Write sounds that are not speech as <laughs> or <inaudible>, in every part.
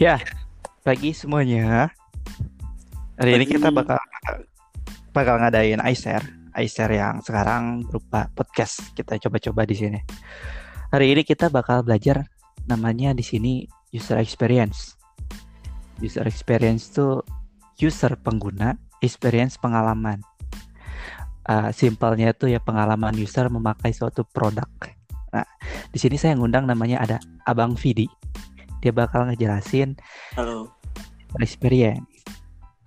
Ya, pagi semuanya. Hari ini kita bakal bakal ngadain iShare, iShare yang sekarang berupa podcast. Kita coba-coba di sini. Hari ini kita bakal belajar namanya di sini user experience. User experience itu user pengguna, experience pengalaman. Uh, simpelnya itu ya pengalaman user memakai suatu produk. Nah, di sini saya ngundang namanya ada Abang Vidi. Dia bakal ngejelasin Halo, experience.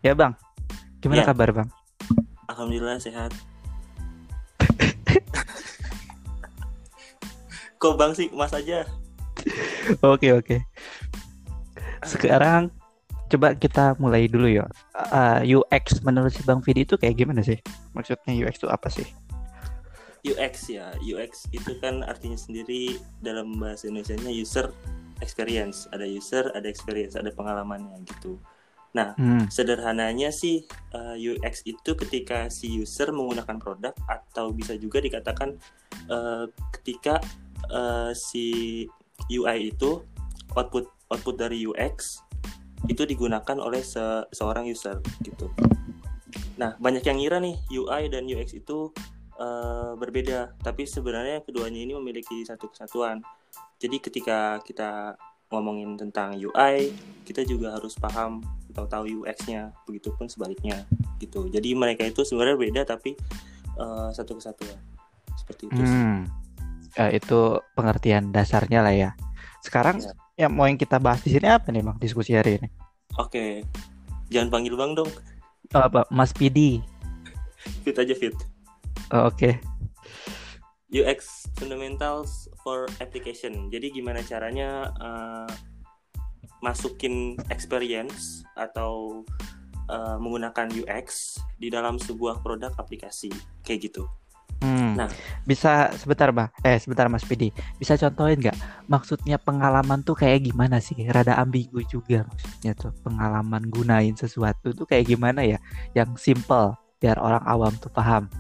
Ya bang, gimana Ya. kabar bang? alhamdulillah sehat. <laughs> Kok bang sih, mas aja. Oke oke. Sekarang coba kita mulai dulu ya. Uh, UX menurut si bang Vidi itu kayak gimana sih? Maksudnya UX itu apa sih? UX ya, UX itu kan artinya sendiri dalam bahasa Indonesia-nya user experience. Ada user, ada experience, ada pengalamannya gitu. Nah, Hmm. sederhananya sih uh, UX itu ketika si user menggunakan produk atau bisa juga dikatakan uh, ketika uh, si UI itu output output dari UX itu digunakan oleh se- seorang user gitu. Nah, banyak yang ngira nih UI dan UX itu uh, berbeda, tapi sebenarnya keduanya ini memiliki satu kesatuan. Jadi ketika kita ngomongin tentang UI, kita juga harus paham atau tahu UX-nya, begitupun sebaliknya gitu. Jadi mereka itu sebenarnya beda tapi uh, satu kesatuan. Seperti itu. Hmm. Ya, itu pengertian dasarnya lah ya. Sekarang Ya. yang mau yang kita bahas di sini apa nih bang? Diskusi hari ini. Oke. Jangan panggil Bang dong. Oh, apa? Mas Pidi. Fit aja fit. Oh, Oke. UX fundamentals for application. Jadi gimana caranya uh, masukin experience atau uh, menggunakan UX di dalam sebuah produk aplikasi kayak gitu. Hmm. Nah. bisa sebentar bang. Eh sebentar Mas Pidi. Bisa contohin nggak? Maksudnya pengalaman tuh kayak gimana sih? Rada ambigu juga maksudnya tuh pengalaman gunain sesuatu tuh kayak gimana ya? Yang simple biar orang awam tuh paham.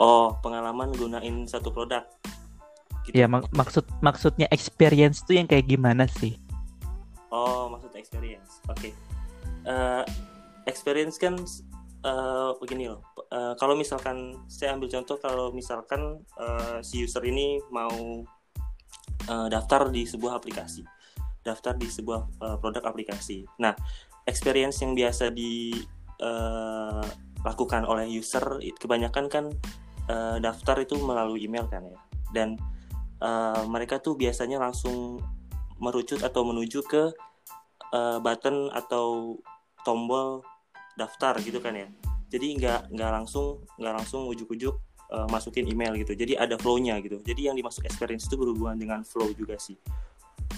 Oh, pengalaman gunain satu produk. Gitu. Ya mak- maksud maksudnya experience tuh yang kayak gimana sih? Oh, maksud experience. Oke. Eh, experience kan eh, begini loh. Eh, kalau misalkan saya ambil contoh kalau misalkan eh, si user ini mau eh, daftar di sebuah aplikasi. Daftar di sebuah eh, produk aplikasi. Nah, experience yang biasa dilakukan oleh user kebanyakan kan eh, daftar itu melalui email kan ya. Dan eh, mereka tuh biasanya langsung merucut atau menuju ke uh, button atau tombol daftar gitu kan ya. Jadi nggak nggak langsung nggak langsung ujuk-ujuk uh, masukin email gitu. Jadi ada flow-nya gitu. Jadi yang dimaksud experience itu berhubungan dengan flow juga sih.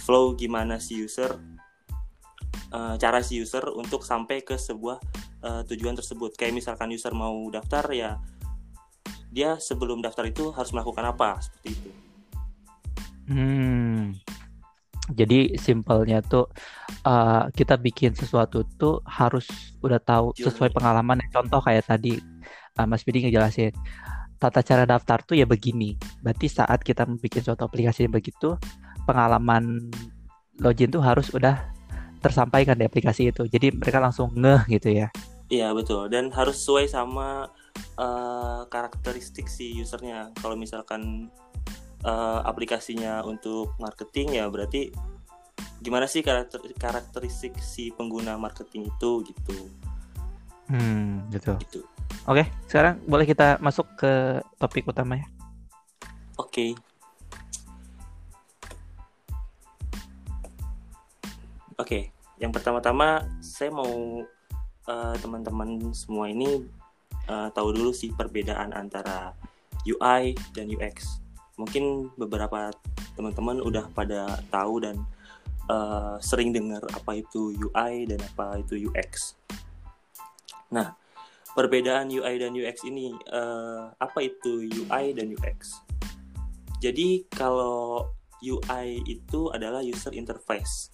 Flow gimana si user uh, cara si user untuk sampai ke sebuah uh, tujuan tersebut. Kayak misalkan user mau daftar ya dia sebelum daftar itu harus melakukan apa seperti itu Hmm. Jadi simpelnya tuh uh, kita bikin sesuatu tuh harus udah tahu Journey. sesuai pengalaman. Contoh kayak tadi uh, Mas Bidi ngejelasin tata cara daftar tuh ya begini. Berarti saat kita membuat suatu aplikasi yang begitu, pengalaman login tuh harus udah tersampaikan di aplikasi itu. Jadi mereka langsung ngeh gitu ya. Iya betul dan harus sesuai sama eh, karakteristik si usernya. Kalau misalkan eh, aplikasinya untuk marketing ya berarti gimana sih karakter karakteristik si pengguna marketing itu gitu Hmm, gitu. gitu. Oke, sekarang boleh kita masuk ke topik utamanya. Oke. Oke, yang pertama-tama saya mau eh, teman-teman semua ini eh, tahu dulu sih perbedaan antara UI dan UX. Mungkin beberapa teman-teman udah pada tahu dan eh, sering dengar apa itu UI dan apa itu UX. Nah, perbedaan UI dan UX ini eh, apa itu UI dan UX? Jadi kalau UI itu adalah user interface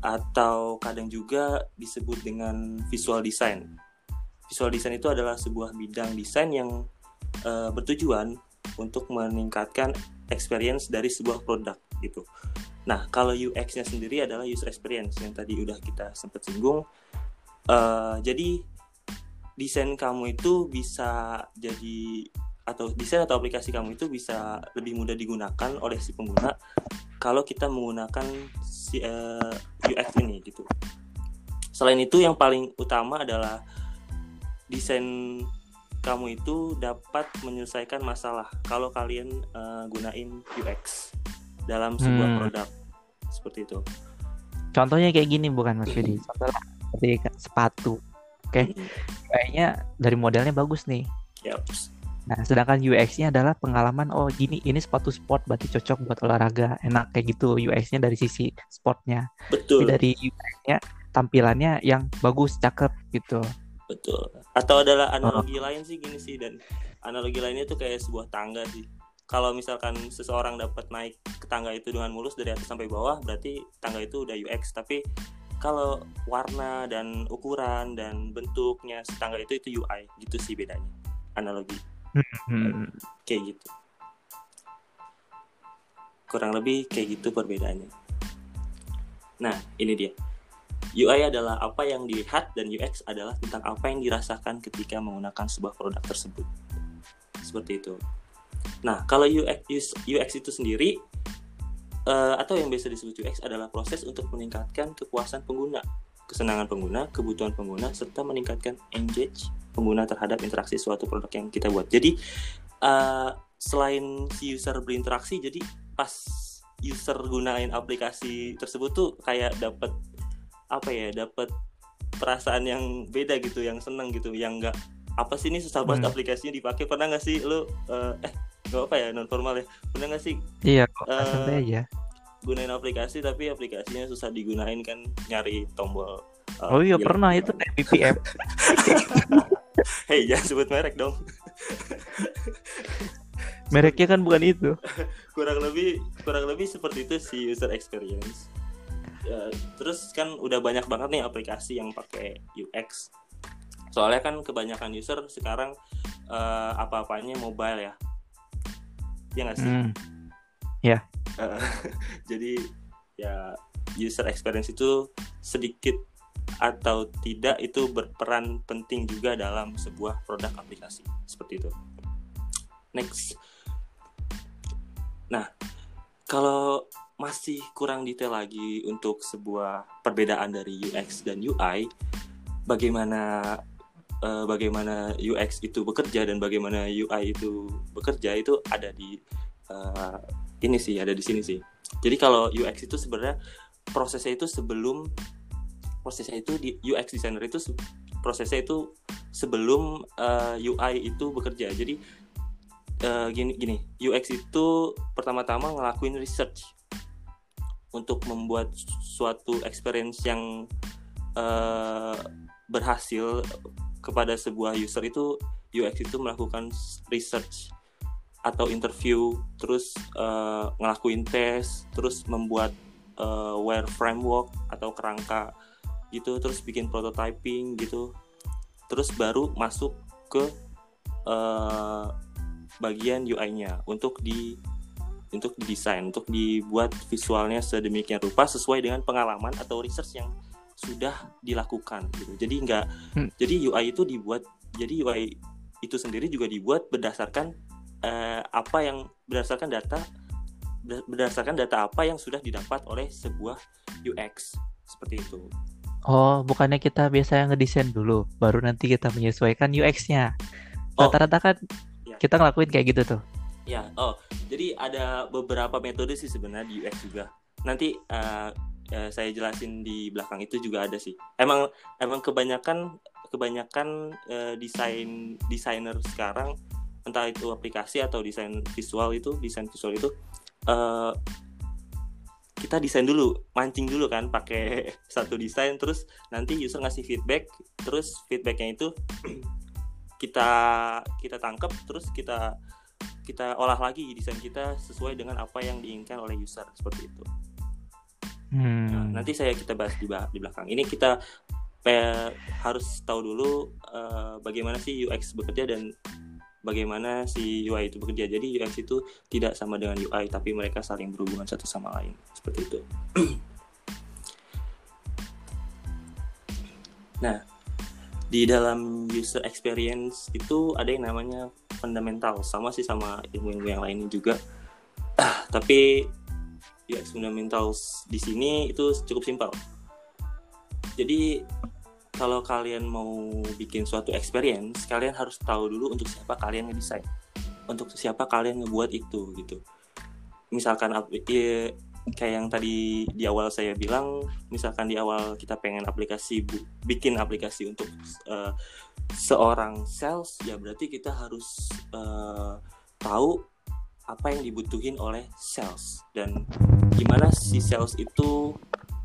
atau kadang juga disebut dengan visual design. Visual design itu adalah sebuah bidang desain yang eh, bertujuan untuk meningkatkan experience dari sebuah produk gitu. Nah, kalau UX-nya sendiri adalah user experience yang tadi udah kita sempat singgung. Uh, jadi desain kamu itu bisa jadi atau desain atau aplikasi kamu itu bisa lebih mudah digunakan oleh si pengguna kalau kita menggunakan si uh, eh, UX ini gitu. Selain itu yang paling utama adalah desain kamu itu dapat menyelesaikan masalah kalau kalian uh, gunain UX dalam sebuah hmm. produk seperti itu. Contohnya kayak gini bukan Mas Yudi? <clears throat> Contohnya seperti sepatu. Oke. Okay? Hmm. Kayaknya dari modelnya bagus nih. Yep. Nah, sedangkan UX-nya adalah pengalaman oh gini ini sepatu sport berarti cocok buat olahraga. Enak kayak gitu UX-nya dari sisi sportnya. Betul. Tapi dari UX-nya tampilannya yang bagus, cakep gitu. Betul. Atau adalah analogi oh. lain sih gini sih dan analogi lainnya tuh kayak sebuah tangga sih. Kalau misalkan seseorang dapat naik ke tangga itu dengan mulus dari atas sampai bawah, berarti tangga itu udah UX. Tapi kalau warna dan ukuran dan bentuknya tangga itu itu UI, gitu sih bedanya. Analogi. Hmm. Kayak gitu. Kurang lebih kayak gitu perbedaannya. Nah, ini dia UI adalah apa yang dilihat dan UX adalah tentang apa yang dirasakan ketika menggunakan sebuah produk tersebut. Seperti itu. Nah, kalau UX UX itu sendiri uh, atau yang biasa disebut UX adalah proses untuk meningkatkan kepuasan pengguna, kesenangan pengguna, kebutuhan pengguna serta meningkatkan engage pengguna terhadap interaksi suatu produk yang kita buat. Jadi uh, selain si user berinteraksi, jadi pas user gunain aplikasi tersebut tuh kayak dapat apa ya dapat perasaan yang beda gitu yang seneng gitu yang enggak apa sih ini susah banget hmm. aplikasinya dipakai pernah nggak sih lu uh, eh nggak apa ya non formal ya pernah nggak sih iya kok uh, aja. gunain aplikasi tapi aplikasinya susah digunain kan nyari tombol uh, oh iya gila. pernah itu BPM <laughs> hei jangan sebut merek dong. Mereknya kan bukan itu. <laughs> Kurang lebih kurang lebih seperti itu si user experience Ya, terus kan udah banyak banget nih aplikasi yang pakai UX soalnya kan kebanyakan user sekarang uh, apa-apanya mobile ya. Ya nggak sih? Mm. ya. Yeah. uh, <laughs> jadi ya user experience itu sedikit atau tidak itu berperan penting juga dalam sebuah produk aplikasi. Seperti itu. Next. Nah kalau masih kurang detail lagi untuk sebuah perbedaan dari UX dan UI bagaimana uh, bagaimana UX itu bekerja dan bagaimana UI itu bekerja itu ada di uh, ini sih ada di sini sih. Jadi kalau UX itu sebenarnya prosesnya itu sebelum prosesnya itu di UX designer itu prosesnya itu sebelum uh, eh, UI itu bekerja. Jadi uh, gini gini UX itu pertama-tama ngelakuin research untuk membuat suatu experience yang uh, berhasil kepada sebuah user itu UX itu melakukan research atau interview terus uh, ngelakuin tes terus membuat uh, wire framework atau kerangka gitu terus bikin prototyping gitu. Terus baru masuk ke uh, bagian UI-nya untuk di untuk desain, untuk dibuat visualnya sedemikian rupa sesuai dengan pengalaman atau research yang sudah dilakukan gitu. Jadi enggak hmm. jadi UI itu dibuat jadi UI itu sendiri juga dibuat berdasarkan uh, apa yang berdasarkan data berdasarkan data apa yang sudah didapat oleh sebuah UX seperti itu. Oh, bukannya kita biasanya ngedesain dulu, baru nanti kita menyesuaikan UX-nya. Oh. Rata-rata kan ya. kita ngelakuin kayak gitu tuh. Ya, oh, jadi ada beberapa metode sih sebenarnya di UX juga. Nanti uh, uh, saya jelasin di belakang itu juga ada sih. Emang emang kebanyakan kebanyakan uh, desain desainer sekarang entah itu aplikasi atau desain visual itu desain visual itu uh, kita desain dulu mancing dulu kan pakai <laughs> satu desain terus nanti user ngasih feedback terus feedbacknya itu <clears throat> kita kita tangkap terus kita kita olah lagi desain kita sesuai dengan apa yang diinginkan oleh user seperti itu. Hmm. Nah, nanti saya kita bahas di, di belakang. Ini kita harus tahu dulu uh, bagaimana sih UX bekerja dan bagaimana si UI itu bekerja. Jadi UX itu tidak sama dengan UI, tapi mereka saling berhubungan satu sama lain. Seperti itu. <clears throat> nah, di dalam user experience itu ada yang namanya fundamental, sama sih sama ilmu-ilmu yang lainnya juga. <clears throat> tapi UX fundamentals di sini itu cukup simpel. Jadi kalau kalian mau bikin suatu experience, kalian harus tahu dulu untuk siapa kalian ngedesain, untuk siapa kalian ngebuat itu gitu. Misalkan ya, kayak yang tadi di awal saya bilang, misalkan di awal kita pengen aplikasi bikin aplikasi untuk uh, seorang sales, ya berarti kita harus uh, tahu apa yang dibutuhin oleh sales dan gimana si sales itu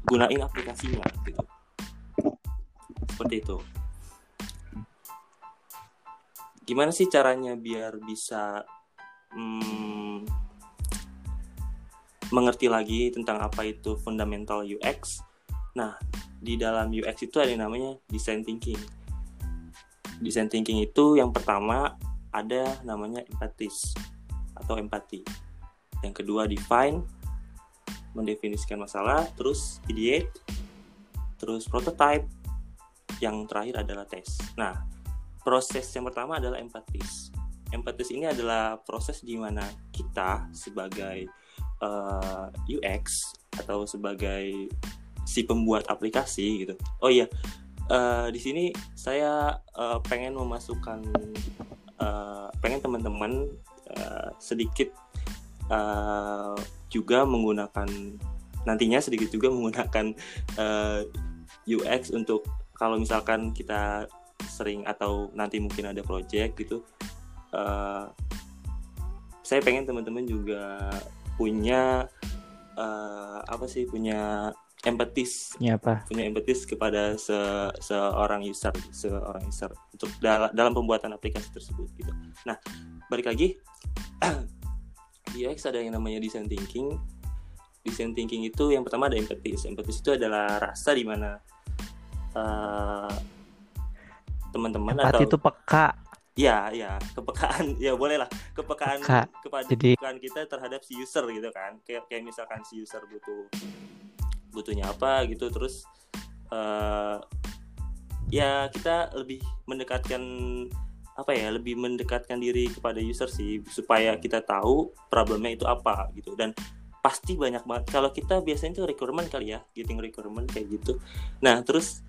gunain aplikasinya gitu. Seperti itu. Gimana sih caranya biar bisa hmm, mengerti lagi tentang apa itu fundamental UX nah di dalam UX itu ada yang namanya design thinking design thinking itu yang pertama ada namanya empatis atau empati yang kedua define mendefinisikan masalah terus ideate terus prototype yang terakhir adalah tes. Nah, proses yang pertama adalah empatis. Empatis ini adalah proses di mana kita sebagai uh, eh, UX atau sebagai si pembuat aplikasi gitu. Oh iya, uh, di sini saya uh, pengen memasukkan, uh, pengen teman-teman uh, sedikit uh, juga menggunakan nantinya sedikit juga menggunakan uh, UX untuk kalau misalkan kita sering atau nanti mungkin ada project gitu uh, saya pengen teman-teman juga punya uh, apa sih punya empatis ya apa? Punya empatis kepada se seorang user seorang user untuk dal dalam pembuatan aplikasi tersebut gitu. Nah balik lagi <clears throat> di UX ada yang namanya design thinking. Design thinking itu yang pertama ada empatis empatis itu adalah rasa di mana eh, teman-teman atau itu peka ya ya kepekaan <laughs> ya boleh lah. Kepekaan Peka. kepada Jadi... kepekaan kita terhadap si user gitu kan. Kayak kayak misalkan si user butuh butuhnya apa gitu. Terus uh, ya kita lebih mendekatkan apa ya lebih mendekatkan diri kepada user sih. Supaya kita tahu problemnya itu apa gitu. Dan pasti banyak banget. Kalau kita biasanya itu requirement kali ya. Getting requirement kayak gitu. Nah terus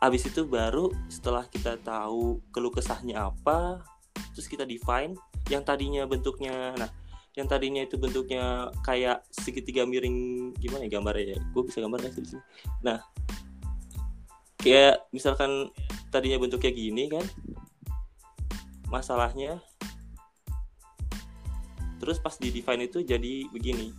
Habis itu baru setelah kita tahu keluh kesahnya apa, terus kita define yang tadinya bentuknya nah yang tadinya itu bentuknya kayak segitiga miring gimana ya gambarnya ya? Gue bisa gambar nggak sih nah kayak misalkan tadinya bentuknya gini kan masalahnya terus pas di define itu jadi begini.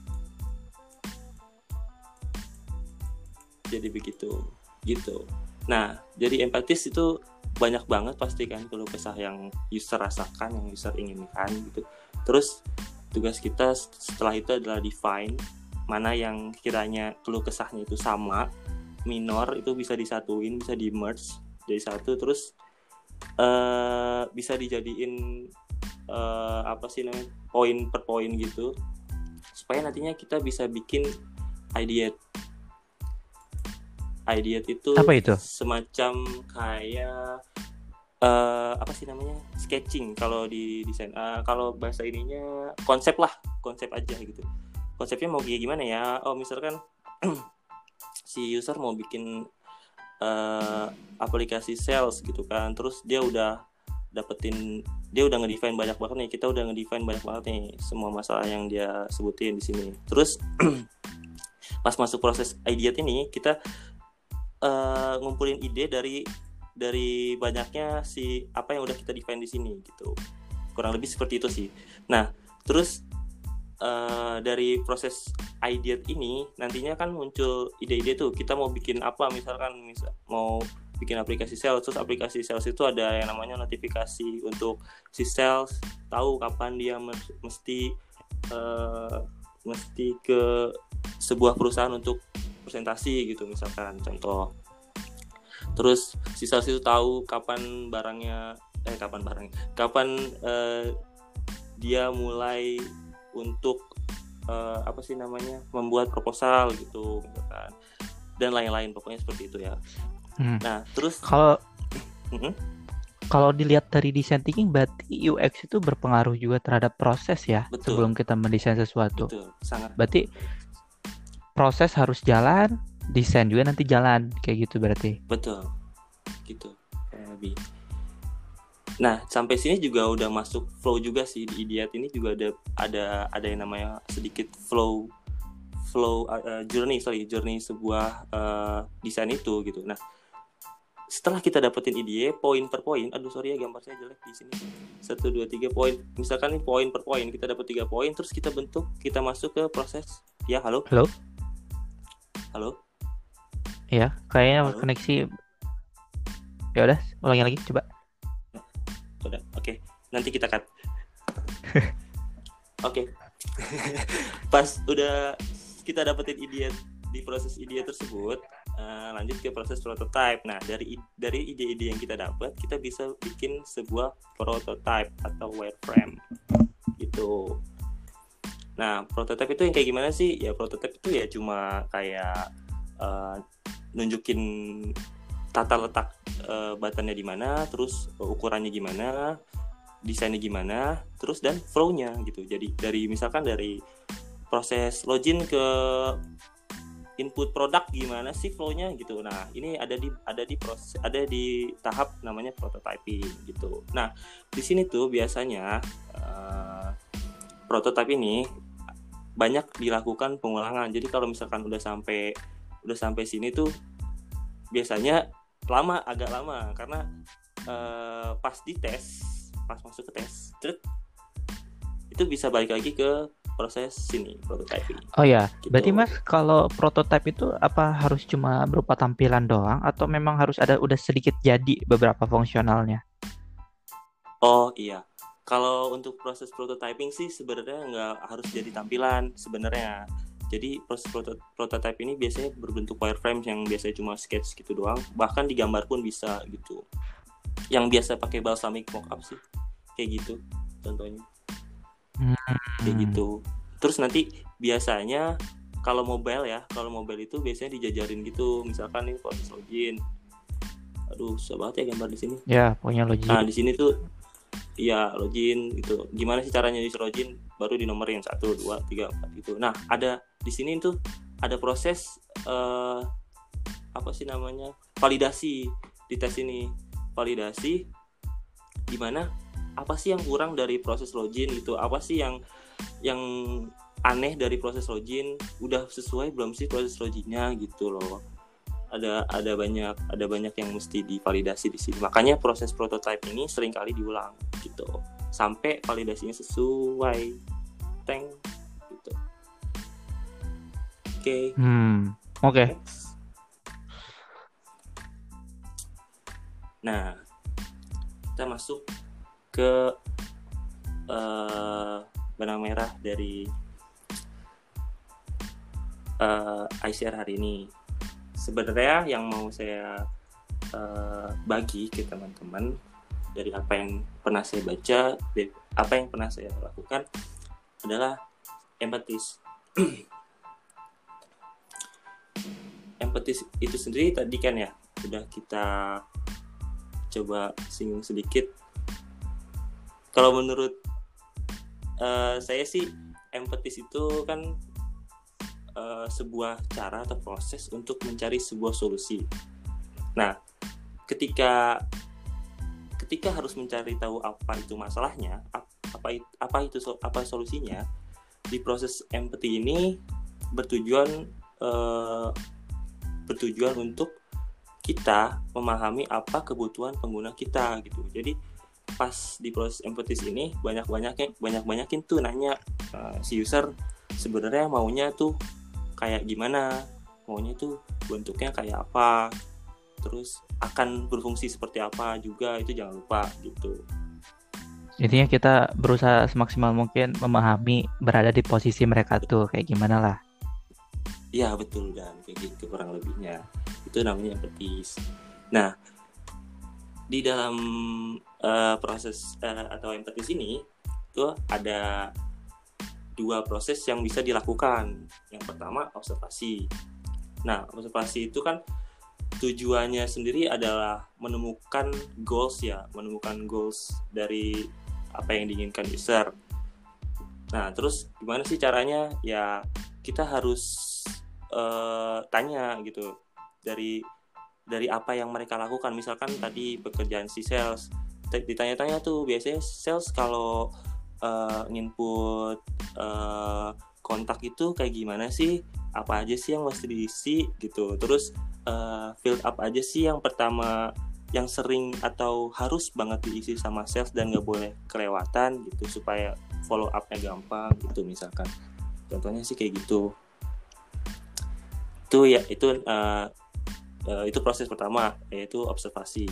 Jadi begitu gitu Nah, jadi empatis itu banyak banget pasti kan kalau kesah yang user rasakan, yang user inginkan gitu. Terus tugas kita setelah itu adalah define mana yang kiranya keluh kesahnya itu sama, minor itu bisa disatuin, bisa di merge jadi satu, terus uh, bisa dijadiin uh, apa sih namanya poin per poin gitu, supaya nantinya kita bisa bikin idea ideat itu apa itu? semacam kayak uh, apa sih namanya? Sketching kalau di desain. Uh, kalau bahasa ininya konsep lah konsep aja gitu. Konsepnya mau kayak gimana ya? Oh misalkan <clears throat> si user mau bikin uh, aplikasi sales gitu kan. Terus dia udah dapetin dia udah ngedefine banyak banget nih. Kita udah ngedefine banyak banget nih semua masalah yang dia sebutin di sini. Terus <clears throat> pas masuk proses ideat ini kita uh, ngumpulin ide dari dari banyaknya si apa yang udah kita define di sini gitu. Kurang lebih seperti itu sih. Nah terus uh, dari proses idea ini nantinya kan muncul ide-ide tuh kita mau bikin apa misalkan misal mau bikin aplikasi sales terus aplikasi sales itu ada yang namanya notifikasi untuk si sales tahu kapan dia mesti uh, mesti ke sebuah perusahaan untuk presentasi gitu misalkan contoh terus sisa itu tahu kapan barangnya eh kapan bareng kapan uh, dia mulai untuk uh, apa sih namanya membuat proposal gitu kan dan lain-lain pokoknya seperti itu ya hmm. nah terus kalau mm-hmm. kalau dilihat dari design thinking berarti UX itu berpengaruh juga terhadap proses ya Betul. sebelum kita mendesain sesuatu Betul, sangat berarti proses harus jalan desain juga nanti jalan kayak gitu berarti betul gitu lebih Nah, sampai sini juga udah masuk flow juga sih di Idiot ini juga ada ada ada yang namanya sedikit flow flow uh, journey sorry journey sebuah uh, desain itu gitu. Nah, setelah kita dapetin ide poin per poin, aduh sorry ya gambar saya jelek di sini. Satu dua tiga poin. Misalkan ini poin per poin kita dapat tiga poin, terus kita bentuk, kita masuk ke proses. Ya halo. Halo. Halo. Ya, kayaknya halo? koneksi. Ya udah, ulangi lagi coba udah oke okay. nanti kita cut <laughs> oke pas udah kita dapetin ide di proses ide tersebut uh, lanjut ke proses prototype nah dari dari ide-ide yang kita dapat kita bisa bikin sebuah prototype atau wireframe gitu nah prototype itu yang kayak gimana sih ya prototype itu ya cuma kayak uh, nunjukin tata letak uh, batannya di mana, terus ukurannya gimana, desainnya gimana, terus dan flow-nya gitu. Jadi dari misalkan dari proses login ke input produk gimana sih flow-nya gitu. Nah, ini ada di ada di proses ada di tahap namanya prototyping gitu. Nah, di sini tuh biasanya uh, prototype ini banyak dilakukan pengulangan. Jadi kalau misalkan udah sampai udah sampai sini tuh biasanya lama agak lama karena uh, pas di tes pas masuk ke tes truk itu bisa balik lagi ke proses sini prototyping. Oh ya, gitu. berarti mas kalau prototype itu apa harus cuma berupa tampilan doang atau memang harus ada udah sedikit jadi beberapa fungsionalnya? Oh iya, kalau untuk proses prototyping sih sebenarnya nggak harus jadi tampilan sebenarnya jadi proses proto prototype ini biasanya berbentuk wireframe yang biasanya cuma sketch gitu doang. Bahkan digambar pun bisa gitu. Yang biasa pakai balsamic mockup sih. Kayak gitu contohnya. Hmm. Kayak gitu. Terus nanti biasanya kalau mobile ya, kalau mobile itu biasanya dijajarin gitu. Misalkan ini proses login. Aduh, susah banget ya gambar di sini. Ya, pokoknya login. Nah, di sini tuh ya login gitu. Gimana sih caranya di login? Baru di nomor yang satu, dua, tiga, empat gitu. Nah, ada di sini tuh ada proses uh, apa sih namanya validasi di tes ini validasi gimana apa sih yang kurang dari proses login gitu apa sih yang yang aneh dari proses login udah sesuai belum sih proses loginnya gitu loh ada ada banyak ada banyak yang mesti divalidasi di sini. Makanya proses prototype ini sering kali diulang gitu. Sampai validasinya sesuai. Tank okay. hmm oke. Okay. nah kita masuk ke uh, benang merah dari uh, ICR hari ini sebenarnya yang mau saya uh, bagi ke teman-teman dari apa yang pernah saya baca, dari apa yang pernah saya lakukan adalah empatis. <clears throat> empati itu sendiri tadi kan ya udah kita coba singgung sedikit kalau menurut uh, saya sih empatis itu kan uh, sebuah cara atau proses untuk mencari sebuah solusi. Nah ketika ketika harus mencari tahu apa itu masalahnya apa apa itu apa solusinya di proses empati ini bertujuan uh, bertujuan untuk kita memahami apa kebutuhan pengguna kita gitu. Jadi pas di proses empatis ini banyak banyaknya banyak banyakin tuh nanya uh, si user sebenarnya maunya tuh kayak gimana maunya tuh bentuknya kayak apa terus akan berfungsi seperti apa juga itu jangan lupa gitu. Intinya kita berusaha semaksimal mungkin memahami berada di posisi mereka tuh kayak gimana lah. Iya betul dan. Kayak gitu kurang lebihnya. Itu namanya empatis. Nah di dalam uh, proses uh, atau empatis ini itu ada dua proses yang bisa dilakukan. Yang pertama observasi. Nah, observasi itu kan tujuannya sendiri adalah menemukan goals ya, menemukan goals dari apa yang diinginkan user. Nah, terus gimana sih caranya? Ya, kita harus uh, tanya gitu dari dari apa yang mereka lakukan. Misalkan tadi pekerjaan si sales, ditanya-tanya tuh biasanya sales kalau uh, nginput uh, kontak itu kayak gimana sih? Apa aja sih yang mesti diisi gitu? Terus uh, field up aja sih yang pertama yang sering atau harus banget diisi sama sales dan nggak boleh kelewatan gitu supaya follow upnya gampang gitu misalkan contohnya sih kayak gitu itu ya itu uh, uh, itu proses pertama yaitu observasi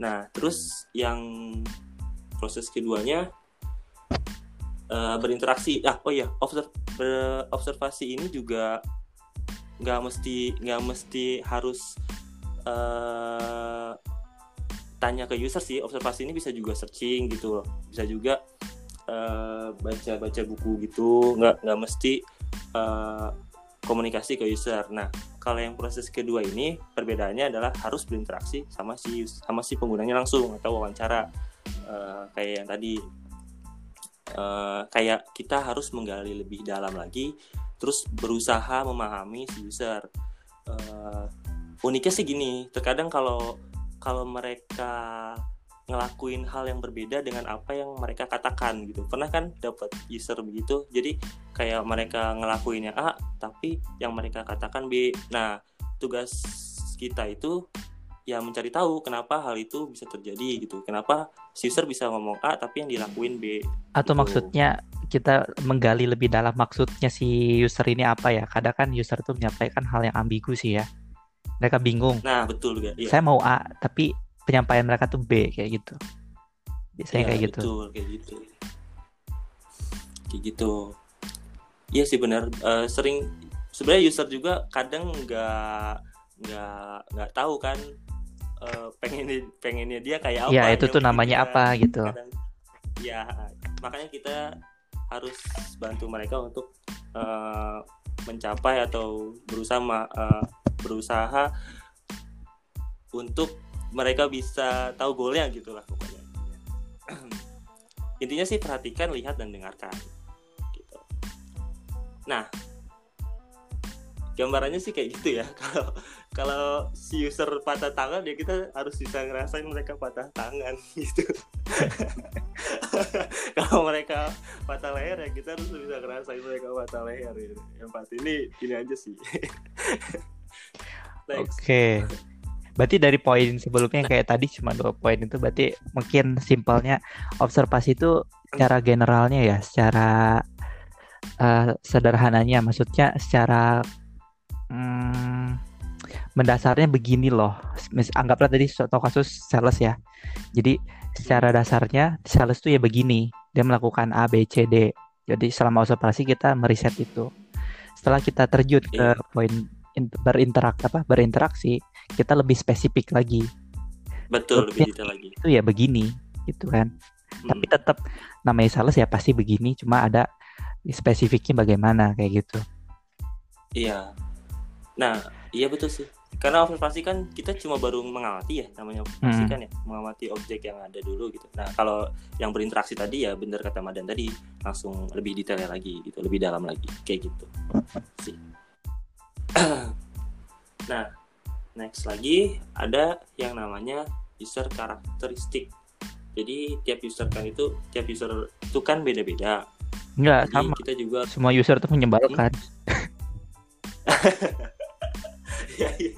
nah terus yang proses keduanya uh, berinteraksi. Ah oh ya observ observasi ini juga nggak mesti nggak mesti harus uh, tanya ke user sih. Observasi ini bisa juga searching gitu loh. Bisa juga uh, baca baca buku gitu. Nggak nggak mesti uh, komunikasi ke user. Nah kalau yang proses kedua ini perbedaannya adalah harus berinteraksi sama si sama si penggunanya langsung atau wawancara. Uh, kayak yang tadi uh, kayak kita harus menggali lebih dalam lagi terus berusaha memahami si user. Uh, uniknya sih gini terkadang kalau kalau mereka ngelakuin hal yang berbeda dengan apa yang mereka katakan gitu. Pernah kan dapat user begitu? Jadi kayak mereka ngelakuinnya A tapi yang mereka katakan B. Nah tugas kita itu ya mencari tahu kenapa hal itu bisa terjadi gitu. Kenapa user bisa ngomong A tapi yang dilakuin B? Atau gitu. maksudnya kita menggali lebih dalam maksudnya si user ini apa ya? Kadang kan user tuh menyampaikan hal yang ambigu sih ya. Mereka bingung. Nah betul juga iya. saya mau A tapi penyampaian mereka tuh B kayak gitu. Biasanya ya, kayak gitu. betul kayak gitu. Kayak gitu. Iya sih benar. Uh, sering sebenarnya user juga kadang nggak nggak nggak tahu kan uh, pengen pengennya dia kayak iya, apa ya itu tuh namanya apa gitu. Kadang, ya makanya kita harus bantu mereka untuk uh, mencapai atau berusaha uh, berusaha untuk mereka bisa tahu golnya gitulah pokoknya. <clears throat> Intinya sih perhatikan lihat dan dengarkan gitu. Nah gambarannya sih kayak gitu ya. <laughs> Kalau kalau si user patah tangan ya kita harus bisa ngerasain mereka patah tangan <laughs> gitu <laughs> kalau mereka patah leher ya kita harus bisa ngerasain mereka patah leher gitu. yang pasti ini ini aja sih <laughs> oke okay. Berarti dari poin sebelumnya kayak tadi cuma dua poin itu berarti mungkin simpelnya observasi itu secara generalnya ya, secara uh, sederhananya maksudnya secara hmm, mendasarnya begini loh. Anggaplah tadi contoh kasus sales ya. Jadi secara dasarnya sales itu ya begini. Dia melakukan A, B, C, D. Jadi selama observasi kita meriset itu. Setelah kita terjun ke iya. poin berinteraksi apa berinteraksi kita lebih spesifik lagi betul lebih detail lagi itu ya begini gitu kan hmm. tapi tetap namanya sales ya pasti begini cuma ada spesifiknya bagaimana kayak gitu iya nah iya betul sih karena observasi kan kita cuma baru mengamati ya namanya observasi hmm. kan ya mengamati objek yang ada dulu gitu nah kalau yang berinteraksi tadi ya benar kata Madan tadi langsung lebih detail lagi gitu lebih dalam lagi kayak gitu sih <clears throat> nah next lagi ada yang namanya user karakteristik jadi tiap user kan itu tiap user itu kan beda-beda Enggak, sama. Kita juga semua user tuh menyebalkan. <laughs> Ya, ya,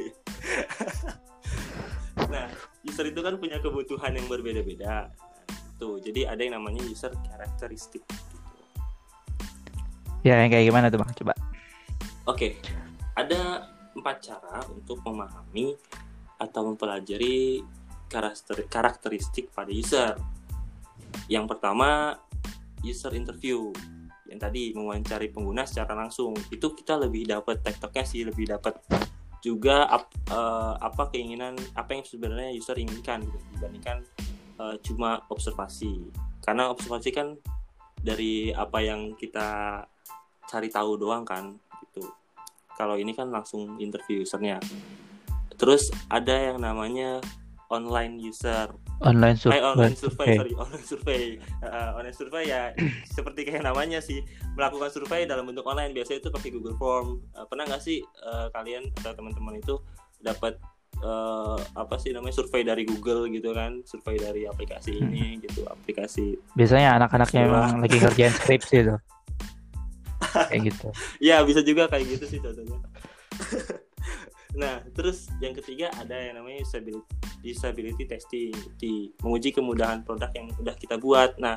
nah, user itu kan punya kebutuhan yang berbeda-beda. Tuh, jadi ada yang namanya user karakteristik. Ya, yang kayak gimana tuh bang? Coba. Oke, ada empat cara untuk memahami atau mempelajari karakter karakteristik pada user. Yang pertama, user interview. Yang tadi mewawancari pengguna secara langsung. Itu kita lebih dapat tektoknya sih, lebih dapat juga ap, uh, apa keinginan apa yang sebenarnya user inginkan gitu dibandingkan uh, cuma observasi. Karena observasi kan dari apa yang kita cari tahu doang kan gitu. Kalau ini kan langsung interview usernya. Terus ada yang namanya online user online survey, eh, online survey okay. sorry <laughs> online survey uh, online survey ya <clears throat> seperti kayak namanya sih melakukan survei dalam bentuk online. Biasanya itu pakai Google Form. Uh, pernah nggak sih uh, kalian atau teman-teman itu dapat uh, apa sih namanya survei dari Google gitu kan? Survei dari aplikasi hmm. ini gitu aplikasi biasanya anak-anak yang lagi ngerjain skripsi itu. <laughs> Kayak gitu. Ya bisa juga kayak gitu sih contohnya <laughs> nah terus yang ketiga ada yang namanya usability, usability testing di menguji kemudahan produk yang udah kita buat. Nah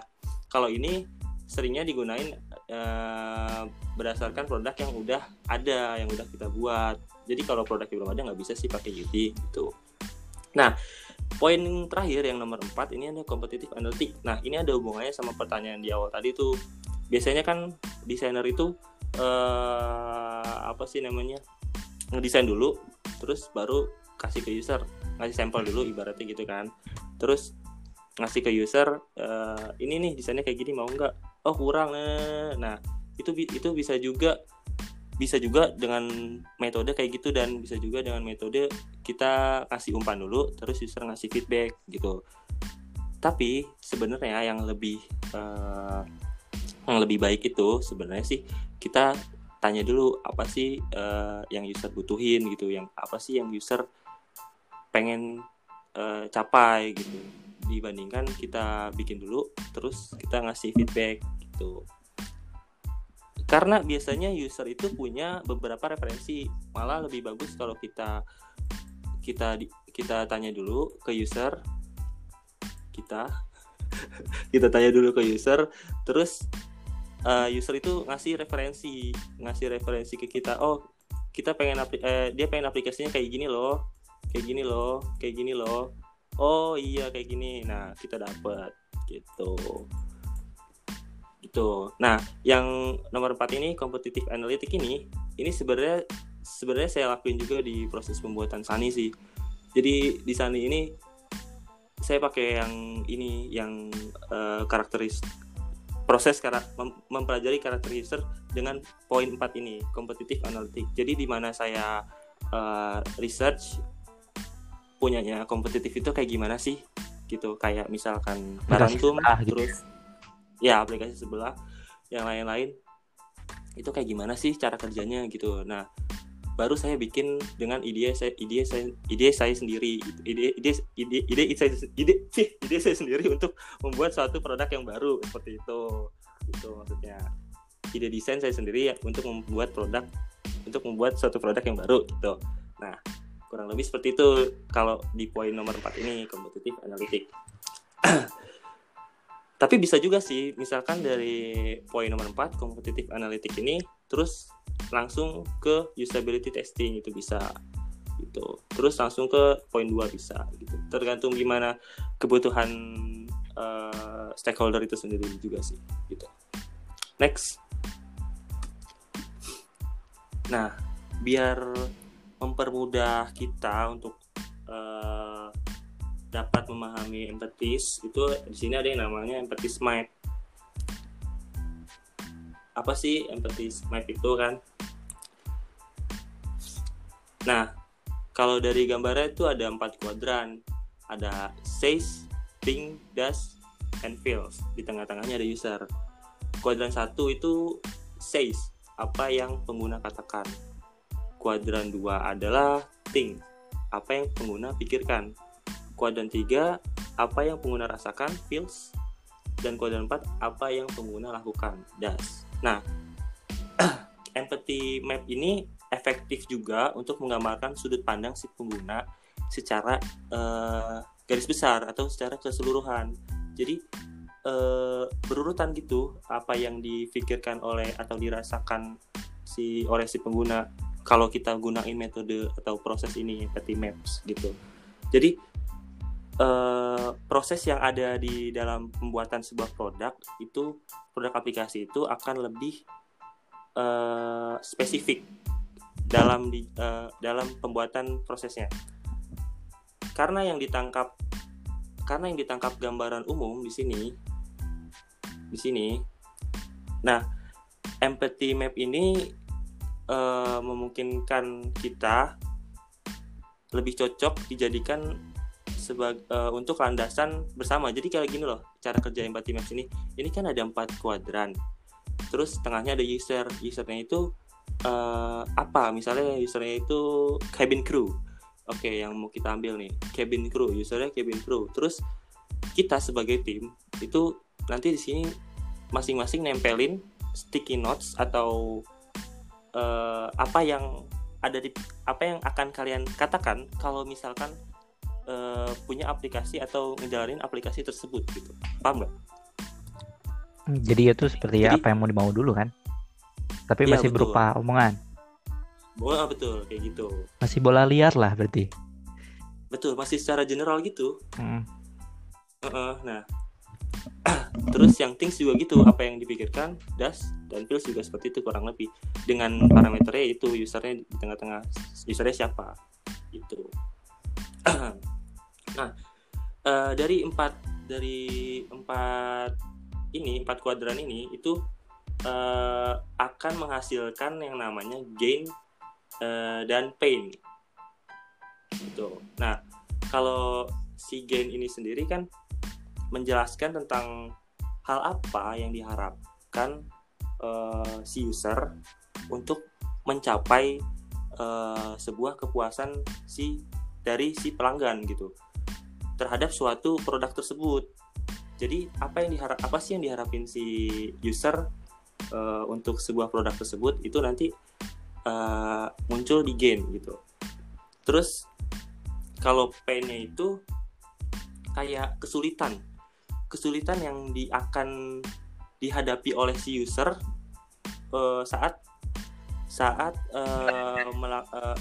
kalau ini seringnya digunain uh, berdasarkan produk yang udah ada yang udah kita buat. Jadi kalau produk yang belum ada nggak bisa sih pakai UT gitu. Nah poin terakhir yang nomor 4 ini ada kompetitif analytic nah ini ada hubungannya sama pertanyaan di awal tadi tuh. Biasanya kan desainer itu uh, apa sih namanya ngedesain dulu terus baru kasih ke user. Ngasih sampel dulu ibaratnya gitu kan. Terus ngasih ke user uh, ini nih desainnya kayak gini mau nggak? Oh kurang eh. nah itu itu bisa juga bisa juga dengan metode kayak gitu dan bisa juga dengan metode kita kasih umpan dulu terus user ngasih feedback gitu. Tapi sebenarnya yang lebih uh, yang lebih baik itu sebenarnya sih kita tanya dulu apa sih uh, yang user butuhin gitu yang apa sih yang user pengen uh, capai gitu. Dibandingkan kita bikin dulu terus kita ngasih feedback gitu. Karena biasanya user itu punya beberapa referensi malah lebih bagus kalau kita kita kita tanya dulu ke user kita. <laughs> Kita tanya dulu ke user terus uh, user itu ngasih referensi ngasih referensi ke kita oh kita pengen eh, dia pengen aplikasinya kayak gini loh kayak gini loh kayak gini loh oh iya kayak gini nah kita dapat gitu. Gitu. Nah yang nomor empat ini kompetitif analitik ini ini sebenarnya sebenarnya saya lakuin juga di proses pembuatan Sani sih. Jadi di Sani ini saya pakai yang ini yang uh, karakteris proses mem mempelajari karakter user dengan poin 4 ini kompetitif analitik jadi di mana saya uh, research punyanya kompetitif itu kayak gimana sih? Gitu kayak misalkan Tarantum gitu. terus ya aplikasi sebelah yang lain-lain. Itu kayak gimana sih cara kerjanya gitu. Nah baru saya bikin dengan ide saya ide saya ide saya sendiri ide ide ide ide ide saya ide ide saya sendiri untuk membuat suatu produk yang baru seperti itu itu maksudnya. Ide desain saya sendiri ya, untuk membuat produk untuk membuat suatu produk yang baru gitu. Nah kurang lebih seperti itu kalau di poin nomor 4 ini kompetitif analitik. Tapi bisa juga sih misalkan dari poin nomor 4 kompetitif analitik ini terus langsung ke usability testing itu bisa gitu. Terus langsung ke poin dua bisa gitu. Tergantung gimana kebutuhan uh, stakeholder itu sendiri juga sih gitu. Next. Nah biar mempermudah kita untuk uh, dapat memahami empatis itu di sini ada yang namanya empathy smart apa sih empathy smart itu kan Nah, kalau dari gambarnya itu ada empat kuadran. Ada says, think, does, and feels. Di tengah-tengahnya ada user. Kuadran satu itu says, apa yang pengguna katakan. Kuadran dua adalah think, apa yang pengguna pikirkan. Kuadran tiga, apa yang pengguna rasakan, feels. Dan kuadran empat, apa yang pengguna lakukan, does. Nah, <clears throat> empathy map ini efektif juga untuk menggambarkan sudut pandang si pengguna secara uh, garis besar atau secara keseluruhan. Jadi uh, berurutan gitu apa yang difikirkan oleh atau dirasakan si oleh si pengguna kalau kita gunain metode atau proses ini empathy maps gitu. Jadi uh, proses yang ada di dalam pembuatan sebuah produk itu produk aplikasi itu akan lebih uh, spesifik dalam di, uh, dalam pembuatan prosesnya. Karena yang ditangkap karena yang ditangkap gambaran umum di sini di sini. Nah empathy map ini uh, memungkinkan kita lebih cocok dijadikan sebagai uh, untuk landasan bersama. Jadi kayak gini loh cara kerja empathy maps ini. Ini kan ada empat kuadran. Terus tengahnya ada user. Usernya itu uh, apa? Misalnya usernya itu cabin crew. Oke, okay, yang mau kita ambil nih cabin crew. Usernya cabin crew. Terus kita sebagai tim itu nanti di sini masing-masing nempelin sticky notes atau uh, apa yang ada di apa yang akan kalian katakan kalau misalkan uh, punya aplikasi atau ngejalanin aplikasi tersebut gitu. Paham nggak? Hmm, jadi itu seperti jadi, apa yang mau dimau dulu kan? Tapi ya, masih betul. berupa omongan. Oh betul kayak gitu. Masih bola liar lah berarti. Betul masih secara general gitu. Hmm. uh -uh, nah. <clears throat> Terus yang things juga gitu apa yang dipikirkan das dan feels juga seperti itu kurang lebih. Dengan parameternya itu usernya di tengah-tengah usernya siapa itu <clears throat> Nah, uh, dari empat dari empat ini empat kuadran ini itu uh, akan menghasilkan yang namanya gain uh, dan pain. Gitu. Nah, kalau si gain ini sendiri kan menjelaskan tentang hal apa yang diharapkan uh, si user untuk mencapai uh, sebuah kepuasan si dari si pelanggan gitu terhadap suatu produk tersebut. Jadi apa yang diharap apa sih yang diharapin si user uh, untuk sebuah produk tersebut itu nanti uh, muncul di game gitu. Terus kalau painnya itu kayak kesulitan, kesulitan yang di akan dihadapi oleh si user uh, saat saat uh, uh,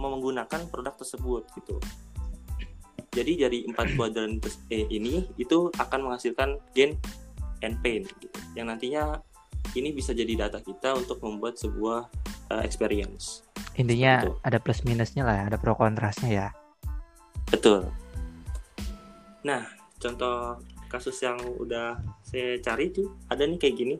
menggunakan produk tersebut gitu jadi dari empat kuadran eh, ini itu akan menghasilkan gain and pain gitu. Yang nantinya ini bisa jadi data kita untuk membuat sebuah uh, experience. Intinya Betul. ada plus minusnya lah, ada pro kontrasnya ya. Betul. Nah, contoh kasus yang udah saya cari tuh ada nih kayak gini.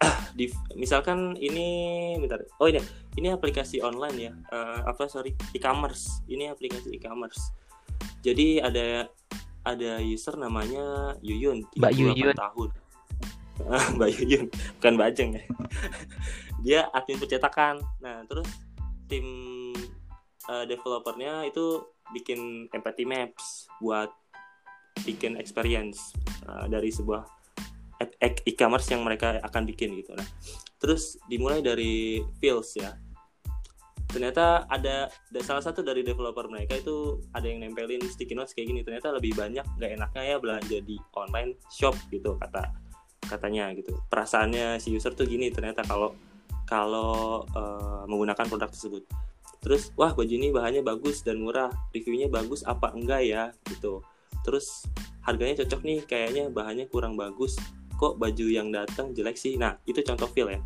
<clears throat> Di, misalkan ini bentar. Oh ini ini aplikasi online ya. Uh, apa sorry, e-commerce. Ini aplikasi e-commerce jadi ada ada user namanya Yuyun Mbak Yuyun. tahun. <laughs> Mbak Yuyun bukan Bajeng ya. <laughs> Dia admin percetakan. Nah terus tim uh, developernya itu bikin empathy maps buat bikin experience uh, dari sebuah e-commerce yang mereka akan bikin gitu. Nah terus dimulai dari feels ya ternyata ada salah satu dari developer mereka itu ada yang nempelin sticky notes kayak gini ternyata lebih banyak nggak enaknya ya belanja di online shop gitu kata katanya gitu. Perasaannya si user tuh gini ternyata kalau kalau uh, menggunakan produk tersebut. Terus wah baju ini bahannya bagus dan murah reviewnya bagus apa enggak ya? gitu. Terus harganya cocok nih kayaknya bahannya kurang bagus kok baju yang datang jelek sih? Nah itu contoh feel ya.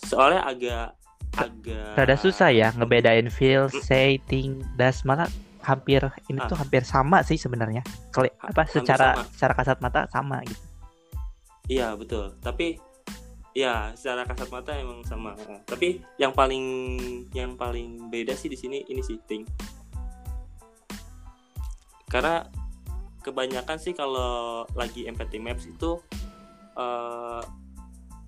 Soalnya agak agak rada susah ya ngebedain feel, say, think, das malah hampir ini ah. tuh hampir sama sih sebenarnya. Kali apa secara sama. secara kasat mata sama gitu. Iya, betul. Tapi ya secara kasat mata emang sama. Tapi yang paling yang paling beda sih di sini ini sih think. Karena kebanyakan sih kalau lagi empathy maps itu uh,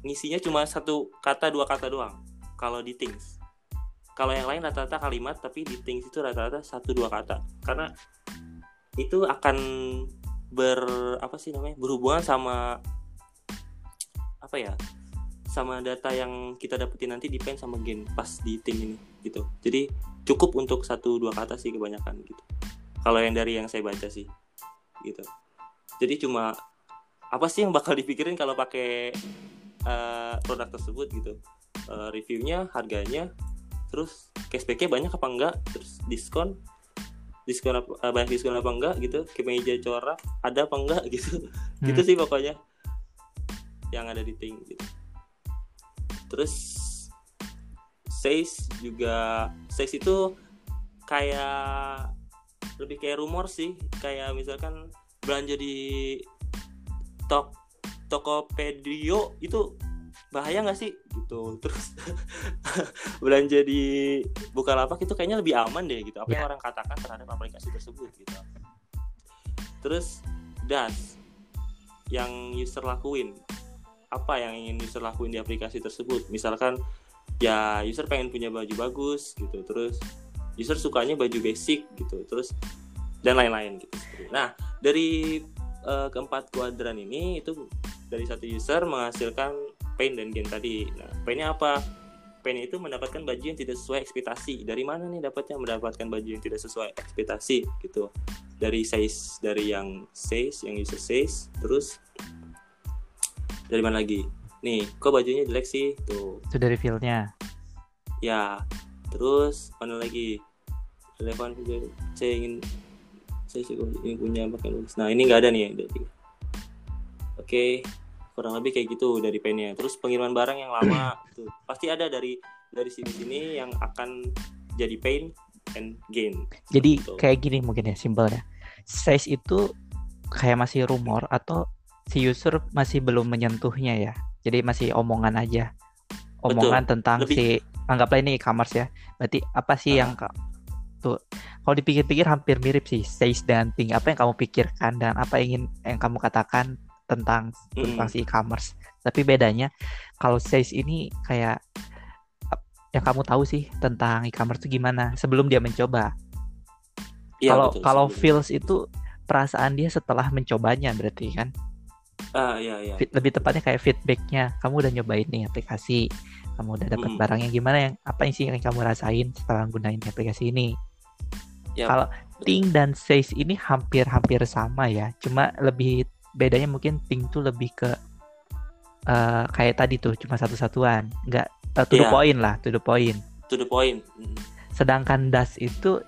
ngisinya cuma satu kata dua kata doang kalau di things. Kalau yang lain rata-rata kalimat tapi di things itu rata-rata satu dua kata. Karena itu akan ber apa sih namanya berhubungan sama apa ya sama data yang kita dapetin nanti depend sama gen pas di tim ini gitu. Jadi cukup untuk satu dua kata sih kebanyakan gitu. Kalau yang dari yang saya baca sih gitu. Jadi cuma apa sih yang bakal dipikirin kalau pakai uh, produk tersebut gitu uh, reviewnya harganya terus cashbacknya banyak apa enggak? Terus diskon diskon apa, uh, banyak diskon apa enggak gitu? Kemeja corak ada apa enggak gitu? Hmm. gitu sih pokoknya yang ada di ting gitu. Terus sales juga sales itu kayak lebih kayak rumor sih kayak misalkan belanja di tok Tokopedia itu bahaya nggak sih? Gitu. <laughs> Terus belanja di Bukalapak itu kayaknya lebih aman deh gitu. Apa yang Ya. orang katakan terhadap aplikasi tersebut gitu. Terus das yang user lakuin. Apa yang ingin user lakuin di aplikasi tersebut? Misalkan ya user pengen punya baju bagus gitu. Terus user sukanya baju basic gitu. Terus dan lain-lain gitu. Nah dari eh, keempat kuadran ini itu dari satu user menghasilkan pain dan gain tadi. Nah painnya apa? Pain itu mendapatkan baju yang tidak sesuai ekspektasi. Dari mana nih dapatnya? Mendapatkan baju yang tidak sesuai ekspektasi gitu. Dari size dari yang size yang user size terus dari mana lagi? Nih kok bajunya jelek sih? Tuh. Itu dari feel-nya. ya terus mana lagi? Relevan saya ingin saya ingin punya pakaian bagus nah ini nggak ada nih. Ada tiga. Kurang lebih kayak gitu dari pennya terus pengiriman barang yang lama <clears throat> tuh pasti ada dari dari sini sini yang akan jadi pain and gain Jadi Betul. kayak gini mungkin ya simpelnya. Size itu kayak masih rumor atau si user masih belum menyentuhnya ya. Jadi masih omongan aja. Omongan tentang Lebih- si anggaplah ini e-commerce ya. Berarti apa sih Ah. yang ka- tuh kalau dipikir-pikir hampir mirip sih size dan ping. Apa yang kamu pikirkan dan apa yang ingin yang kamu katakan tentang tentang Mm. si e-commerce. Tapi bedanya kalau size ini kayak yang kamu tahu sih tentang e-commerce itu gimana sebelum dia mencoba. Iya, Kalau betul, kalau feels itu perasaan dia setelah mencobanya berarti kan. ah iya iya Fit- lebih tepatnya kayak feedbacknya. Kamu udah nyobain nih aplikasi, kamu udah dapat Mm. barangnya gimana yang apa yang sih yang kamu rasain setelah gunain aplikasi ini? Ya, Kalau Ting dan Size ini hampir-hampir sama ya, cuma lebih bedanya mungkin Ting tuh lebih ke eh, kayak tadi tuh cuma satu-satuan, nggak eh, to the Iya. point lah, to the point. to the point Mm. Sedangkan Das itu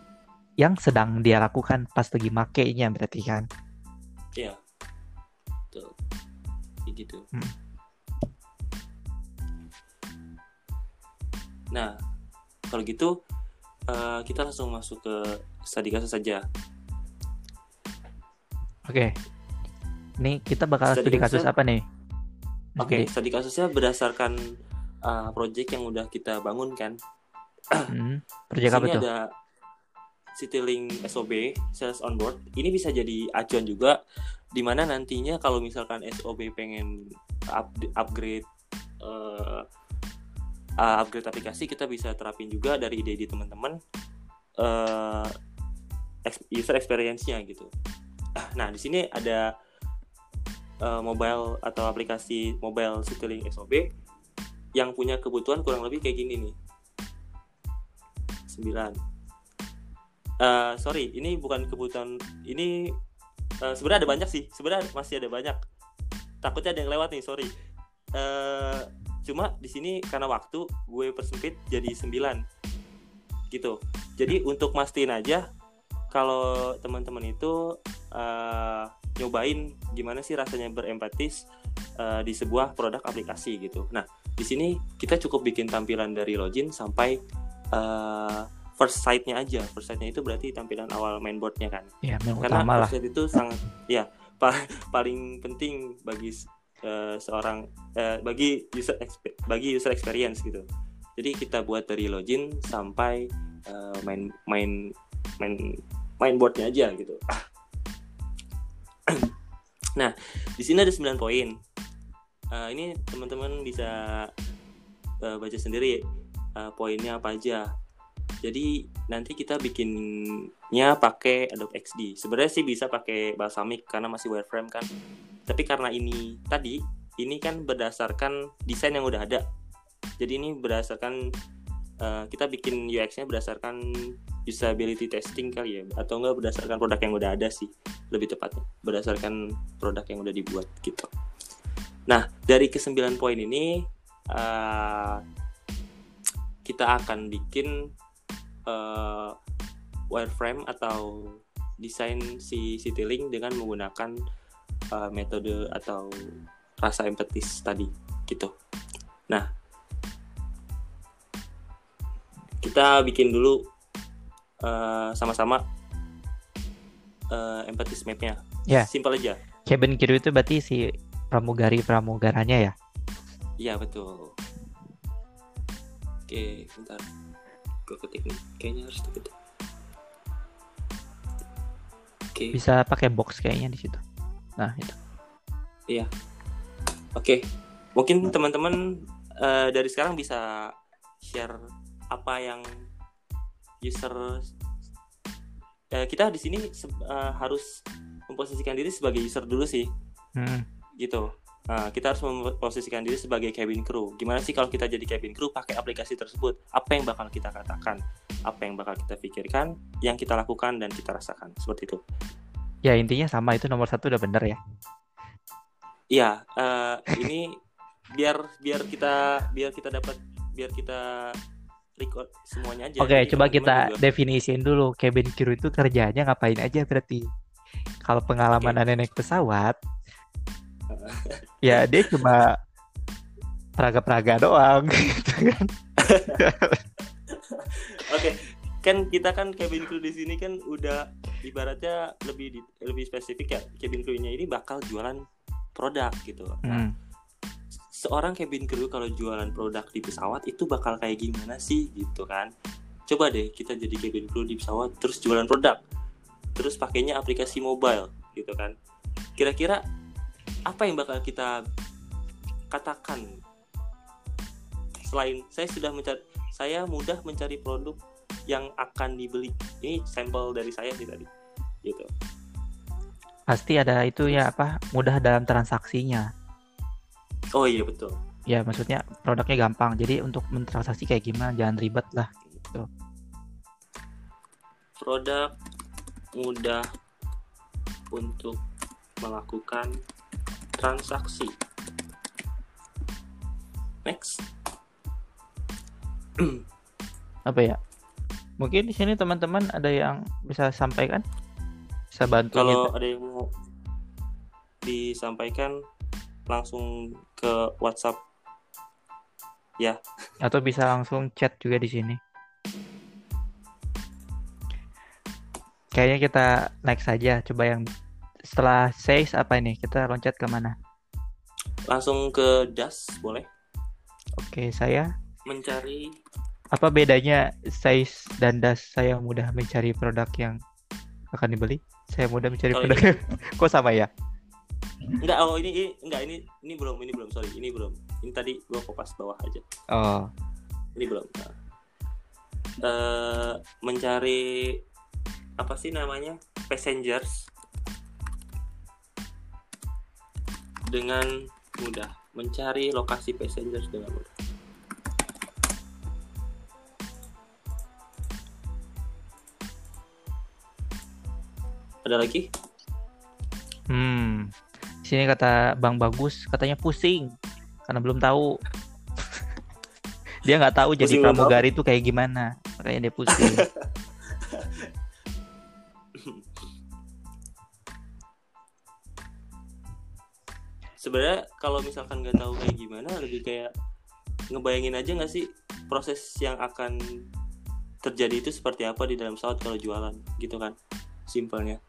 yang sedang dia lakukan pas lagi makainya berarti kan. Iya. Betul. Kayak gitu. Hmm. Nah, kalau gitu eh, kita langsung masuk ke studi kasus saja. Oke. Nih kita bakal Studi studi kasus apa nih? Oke, Jadi, studi kasusnya berdasarkan eh, project yang udah kita bangun kan. <clears throat> hmm, project apa tuh? ada Citylink SOB, Sales on Board. Ini bisa jadi acuan juga di mana nantinya kalau misalkan SOB pengen up, upgrade eh, uh, upgrade aplikasi kita bisa terapin juga dari ide-ide teman-teman ex- user experience-nya gitu. Nah, di sini ada eh, mobile atau aplikasi mobile Citylink SOB yang punya kebutuhan kurang lebih kayak gini nih. 9 Eh, sorry, ini bukan kebutuhan. Ini eh, sebenarnya ada banyak sih. Sebenarnya masih ada banyak. Takutnya ada yang lewat nih, sorry. Eh, cuma di sini karena waktu gue persempit jadi 9 gitu. Jadi untuk mastiin aja kalau teman-teman itu eh, nyobain gimana sih rasanya berempatis eh, di sebuah produk aplikasi gitu. Nah, di sini kita cukup bikin tampilan dari login sampai eh, first site-nya aja. First site-nya itu berarti tampilan awal mainboard-nya kan. Ya, yang Karena utama first site itu sangat ya pa- paling penting bagi eh, seorang eh, bagi user bagi user experience gitu. Jadi kita buat dari login sampai eh, main main main mainboard-nya aja gitu. Nah, di sini ada 9 poin. Eh, ini teman-teman bisa eh, baca sendiri eh, poinnya apa aja. Jadi nanti kita bikinnya pakai Adobe XD. Sebenarnya sih bisa pakai Balsamic karena masih wireframe kan. Tapi karena ini tadi ini kan berdasarkan desain yang udah ada. Jadi ini berdasarkan eh, kita bikin UX-nya berdasarkan usability testing kali ya atau enggak berdasarkan produk yang udah ada sih lebih tepatnya berdasarkan produk yang udah dibuat gitu. Nah dari kesembilan poin ini eh, kita akan bikin eh, wireframe atau desain si Citylink dengan menggunakan eh, metode atau rasa empatis tadi gitu. Nah, kita bikin dulu eh, sama-sama uh, emphasis mapnya. Ya. Simpel aja. cabin crew itu berarti si pramugari pramugaranya ya Iya betul. Oke, bentar. Gue ketik nih. Kayaknya harus ketik. Oke. bisa pakai box kayaknya di situ nah itu Oke, mungkin teman-teman eh, dari sekarang bisa share apa yang user eh, kita di sini eh, harus memposisikan diri sebagai user dulu sih, Hmm. gitu. Nah, kita harus memposisikan diri sebagai cabin crew. Gimana sih kalau kita jadi cabin crew pakai aplikasi tersebut? Apa yang bakal kita katakan? Apa yang bakal kita pikirkan? Yang kita lakukan dan kita rasakan seperti itu. ya intinya sama itu nomor satu udah bener ya Iya, eh, ini biar biar kita biar kita dapat biar kita record semuanya aja. oke Jadi coba kita juga- definisiin dulu cabin crew itu kerjanya ngapain aja berarti kalau pengalaman Oke. aneh naik pesawat <laughs> ya dia cuma peraga-peraga doang <laughs> gitu kan Oke, kan kita kan cabin crew di sini kan udah ibaratnya lebih di- lebih spesifik ya. Cabin crew-nya ini bakal jualan produk gitu. Nah, Hmm. Seorang cabin crew kalau jualan produk di pesawat itu bakal kayak gimana sih gitu kan? Coba deh kita jadi cabin crew di pesawat terus jualan produk. Terus pakainya aplikasi mobile gitu kan. Kira-kira apa yang bakal kita katakan selain saya sudah mencari saya mudah mencari produk yang akan dibeli. Ini sampel dari saya sih tadi. Gitu. pasti ada itu ya apa mudah dalam transaksinya Oh iya betul. ya maksudnya produknya gampang jadi untuk mentransaksi kayak gimana jangan ribet lah produk mudah untuk melakukan transaksi. Next. <clears throat> apa ya mungkin di sini teman-teman ada yang bisa sampaikan bisa bantu Kalau gitu. ada yang mau disampaikan langsung ke WhatsApp. atau bisa langsung chat juga di sini. Kayaknya kita next saja coba yang setelah says apa ini? Kita loncat ke mana Langsung ke Das boleh? Oke saya. Mencari apa bedanya size dan das? Saya mudah mencari produk yang akan dibeli. Saya mudah mencari Oh, produk <laughs> kok sama ya enggak oh ini, ini enggak ini ini belum ini belum sorry ini belum. Ini tadi gua kopas bawah aja. Oh. Ini belum Nah. Eh, mencari apa sih namanya passengers dengan mudah. Mencari lokasi passengers dengan mudah. Ada lagi? Hmm sini kata bang bagus katanya pusing karena belum tahu. Dia nggak tahu jadi Pusing tahu? pramugari itu kayak gimana. Makanya dia pusing. <laughs> Sebenarnya kalau misalkan nggak tahu kayak gimana lebih kayak ngebayangin aja nggak sih proses yang akan terjadi itu seperti apa di dalam pesawat kalau jualan gitu kan simpelnya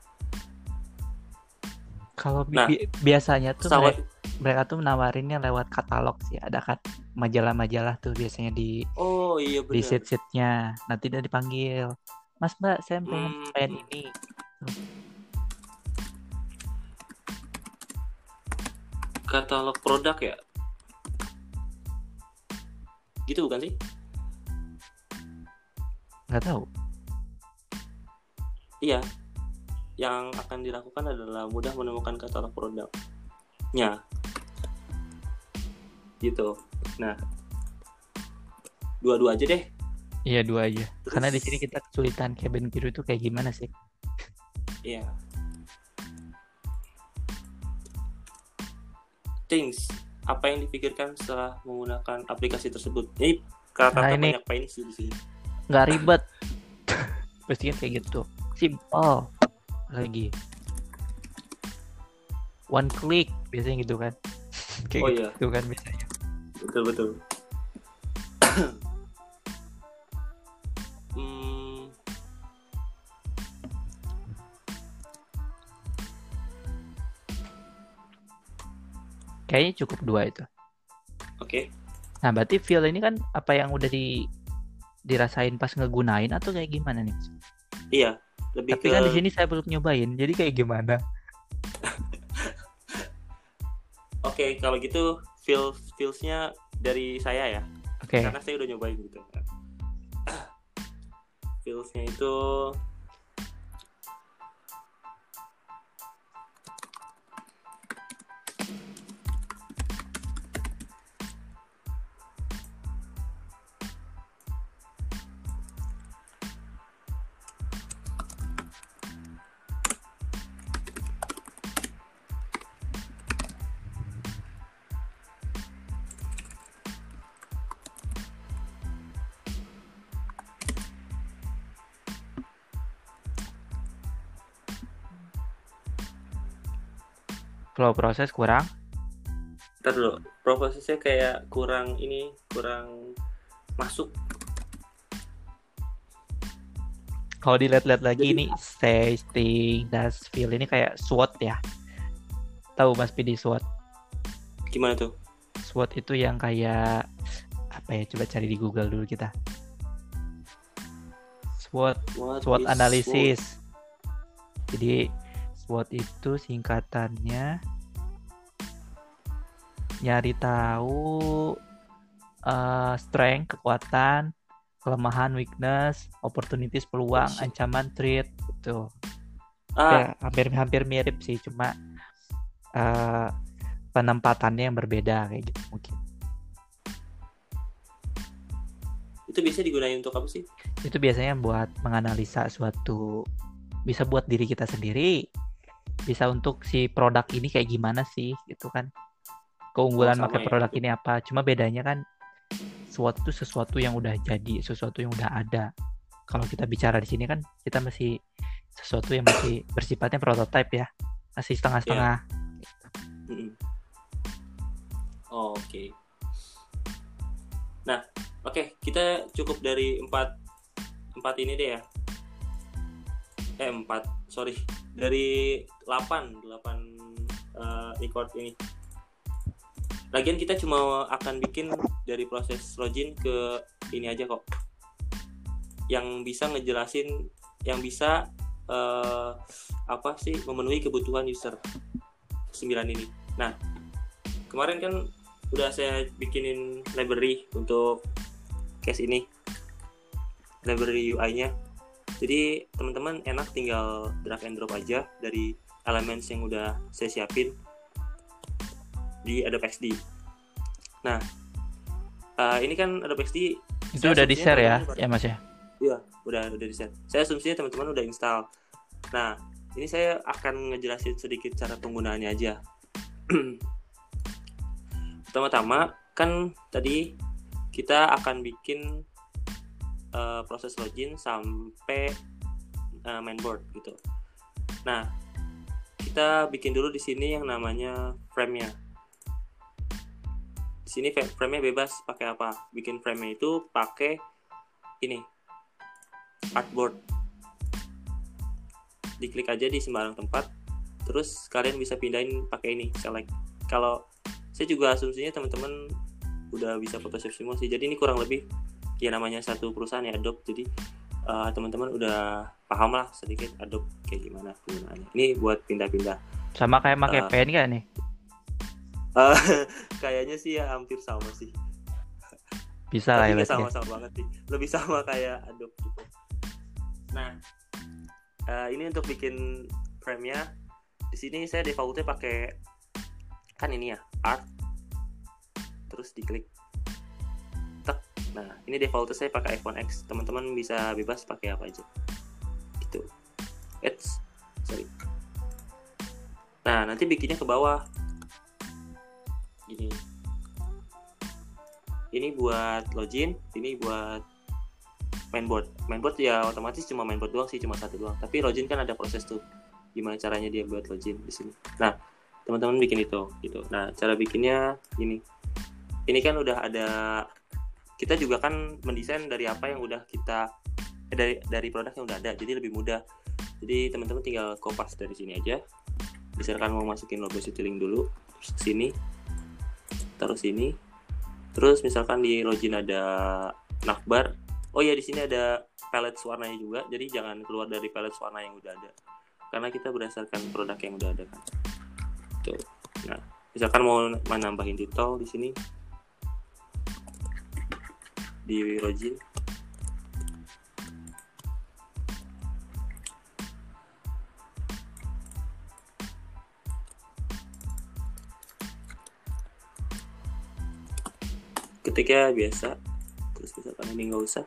kalau bi- Nah, bi- biasanya tuh pesawat mereka, mereka tuh menawarinnya lewat katalog sih. Ada kan majalah-majalah tuh biasanya di oh iya di benar seat-seatnya nanti dia dipanggil. Mas mbak saya pengen Hmm. pengen ini? Katalog produk ya? Gitu bukan sih? Nggak tahu. Iya yang akan dilakukan adalah mudah menemukan katalog produknya gitu. Nah. Dua-dua aja deh. Iya dua aja. Karena di Terus- sini kita kesulitan cabin crew itu kayak gimana sih? Iya. Things. Apa yang dipikirkan setelah menggunakan aplikasi tersebut? Ini kata-kata Nah, ini- banyak pain sih di sini. nggak ribet. <laughs> Pasti kan kayak gitu. Simple lagi. One click biasanya gitu kan. <laughs> Kayak oh, gitu iya. gitu kan biasanya. Betul betul. <coughs> Hmm. Kayaknya cukup dua itu. Oke. Okay. nah berarti feel ini kan apa yang udah di dirasain pas ngegunain atau kayak gimana nih? Iya lebih Tapi ke kan di sini saya belum nyobain, jadi kayak gimana? <laughs> Oke, kalau gitu feel feelsnya dari saya ya. Oke, Karena saya udah nyobain gitu. <clears throat> Feelsnya itu flow proses kurang. Ntar dulu, prosesnya kayak kurang ini, kurang masuk. Kalau dilihat-lihat lagi Jadi- ini tasting, das feel ini kayak SWOT ya. Tahu Mas Pidi SWOT? Gimana tuh? SWOT itu yang kayak apa ya? Coba cari di Google dulu kita. SWOT What SWOT is analisis. Jadi SWOT itu singkatannya nyari tahu eh, strength, kekuatan, kelemahan, weakness, opportunities, peluang, ancaman, threat gitu. SWOT? Ah, Ya, hampir-hampir mirip sih, cuma eh, penempatannya yang berbeda kayak gitu mungkin. itu biasa digunain untuk apa sih? Itu biasanya buat menganalisa suatu bisa buat diri kita sendiri, bisa untuk si produk ini kayak gimana sih gitu kan. Keunggulan Oh, pakai ya. produk ini apa? Cuma bedanya kan suatu itu sesuatu yang udah jadi, sesuatu yang udah ada. Kalau kita bicara di sini kan kita masih sesuatu yang masih bersifatnya prototype ya. Masih setengah-setengah. Mm-mm. Oh, Oke. Nah, oke kita cukup dari empat empat ini deh ya. Eh empat, sorry dari delapan delapan eh, record ini. Lagian kita cuma akan bikin dari proses login ke ini aja kok. Yang bisa ngejelasin, yang bisa eh, apa sih memenuhi kebutuhan user 9 ini. Nah, kemarin kan udah saya bikinin library untuk case ini. Library UI-nya. Jadi, teman-teman enak tinggal drag and drop aja dari elements yang udah saya siapin di Adobe XD. Nah, eh, ini kan Adobe XD Itu udah di share ya, ya Mas ya. Iya, udah udah di set. Saya asumsinya teman-teman udah install. Nah, ini saya akan ngejelasin sedikit cara penggunaannya aja. <clears throat> Pertama-tama kan tadi kita akan bikin eh, proses login sampai eh, mainboard gitu. Nah, kita bikin dulu di sini yang namanya frame-nya. Sini frame-nya bebas pakai apa? Bikin frame-nya itu pakai ini artboard diklik aja di sembarang tempat terus kalian bisa pindahin pakai ini select kalau saya juga asumsinya teman-teman udah bisa Photoshop semua sih jadi ini kurang lebih ya namanya satu perusahaan ya Adobe jadi eh, teman-teman udah paham lah sedikit Adobe kayak gimana penggunaannya ini buat pindah-pindah Sama kayak pakai Eh. pen kan nih? Eh, <laughs> kayaknya sih ya hampir sama sih. Bisa lah ya sama-sama banget sih. Lebih sama kayak Adobe gitu. Nah eh, ini untuk bikin frame-nya di sini saya defaultnya pakai kan ini ya art. Terus diklik. Tek. Nah ini defaultnya saya pakai iPhone X. Teman-teman bisa bebas pakai apa aja. Gitu. Eits, sorry. Nah nanti bikinnya ke bawah gini. Ini buat login ini buat mainboard. Mainboard ya otomatis cuma mainboard doang sih cuma satu doang. Tapi login kan ada proses tuh gimana caranya dia buat login di sini. Nah teman-teman bikin itu gitu. Nah cara bikinnya ini ini kan udah ada kita juga kan mendesain dari apa yang udah kita eh, dari dari produk yang udah ada jadi lebih mudah. Jadi teman-teman tinggal kopas dari sini aja. Misalkan mau masukin logo Citylink dulu sini taruh sini. Terus misalkan di login ada navbar oh ya di sini ada palette warnanya juga. Jadi jangan keluar dari palette warna yang udah ada. Karena kita berdasarkan produk yang udah ada kan. Tuh. Nah misalkan mau menambahin title di sini. Di login ketiknya biasa. Terus misalkan ini nggak usah.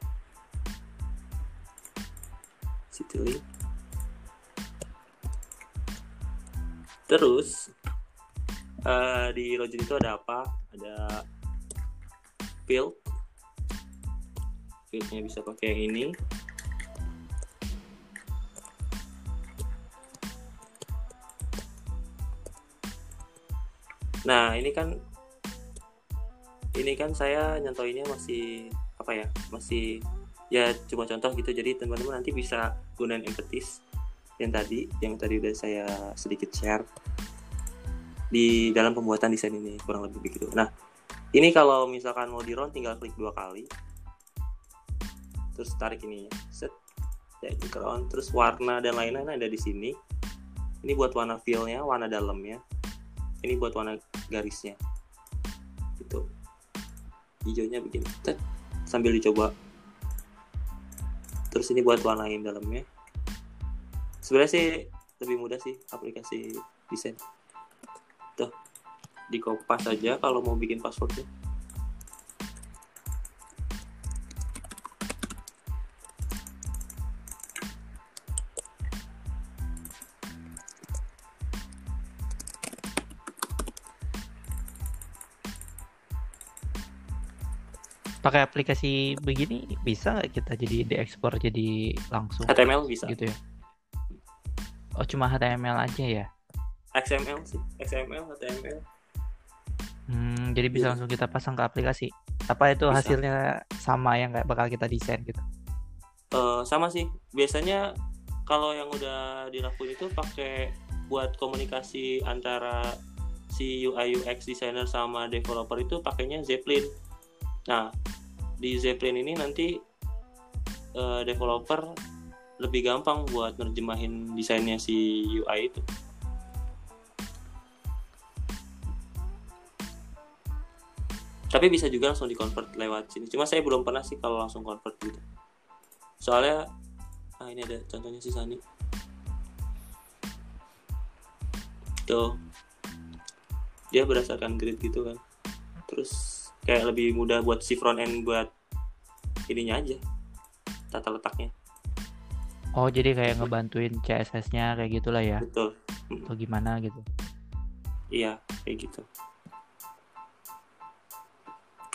City terus uh, di login itu ada apa? Ada field. Fieldnya bisa pakai yang ini. Nah ini kan ini kan saya nyontoinnya masih apa ya masih ya cuma contoh gitu. Jadi teman-teman nanti bisa gunain empatis yang tadi yang tadi udah saya sedikit share di dalam pembuatan desain ini kurang lebih begitu. Nah ini kalau misalkan mau di run tinggal klik dua kali. Terus tarik ini set. Ya di crown terus warna dan lain-lain ada di sini. Ini buat warna fillnya warna dalamnya. Ini buat warna garisnya. Gitu hijaunya begini Tet. sambil dicoba. Terus ini buat warnain dalamnya. Sebenarnya sih lebih mudah sih aplikasi desain. Tuh di kopas saja kalau mau bikin passwordnya pakai aplikasi begini bisa nggak kita jadi diekspor jadi langsung. HTML bisa. Gitu ya. Oh cuma HTML aja ya? XML sih. XML HTML hmm, jadi bisa yeah. langsung kita pasang ke aplikasi. Apa itu bisa. hasilnya sama yang nggak bakal kita desain gitu? Uh, sama sih. Biasanya kalau yang udah dilakuin itu pakai buat komunikasi antara si UI UX designer sama developer itu pakainya Zeppelin Nah, di Zeppelin ini nanti uh, developer lebih gampang buat nerjemahin desainnya si UI itu. Tapi bisa juga langsung di-convert lewat sini. Cuma saya belum pernah sih kalau langsung convert gitu. Soalnya ah ini ada contohnya si Sani. Tuh. Dia berdasarkan grid gitu kan. Terus kayak lebih mudah buat si front end buat ininya aja tata letaknya. Oh jadi kayak ngebantuin CSS-nya kayak gitulah ya? Betul. Atau gimana gitu? Iya kayak gitu.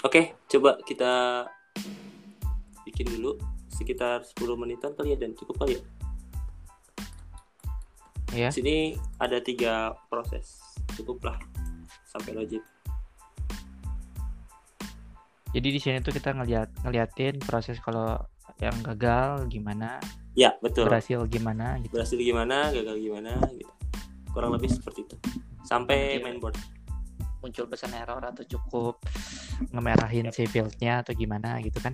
Oke coba kita bikin dulu sekitar 10 menitan kali ya dan cukup kali ya. Iya. Sini ada tiga proses, cukuplah sampai logik. Jadi di sini tuh kita ngeliat ngeliatin proses kalau yang gagal gimana. Ya betul. Berhasil gimana gitu. Berhasil gimana, gagal gimana gitu. Kurang lebih seperti itu. Sampai Mungkin mainboard. Muncul pesan error atau cukup ngemerahin ya. si fieldnya atau gimana gitu kan?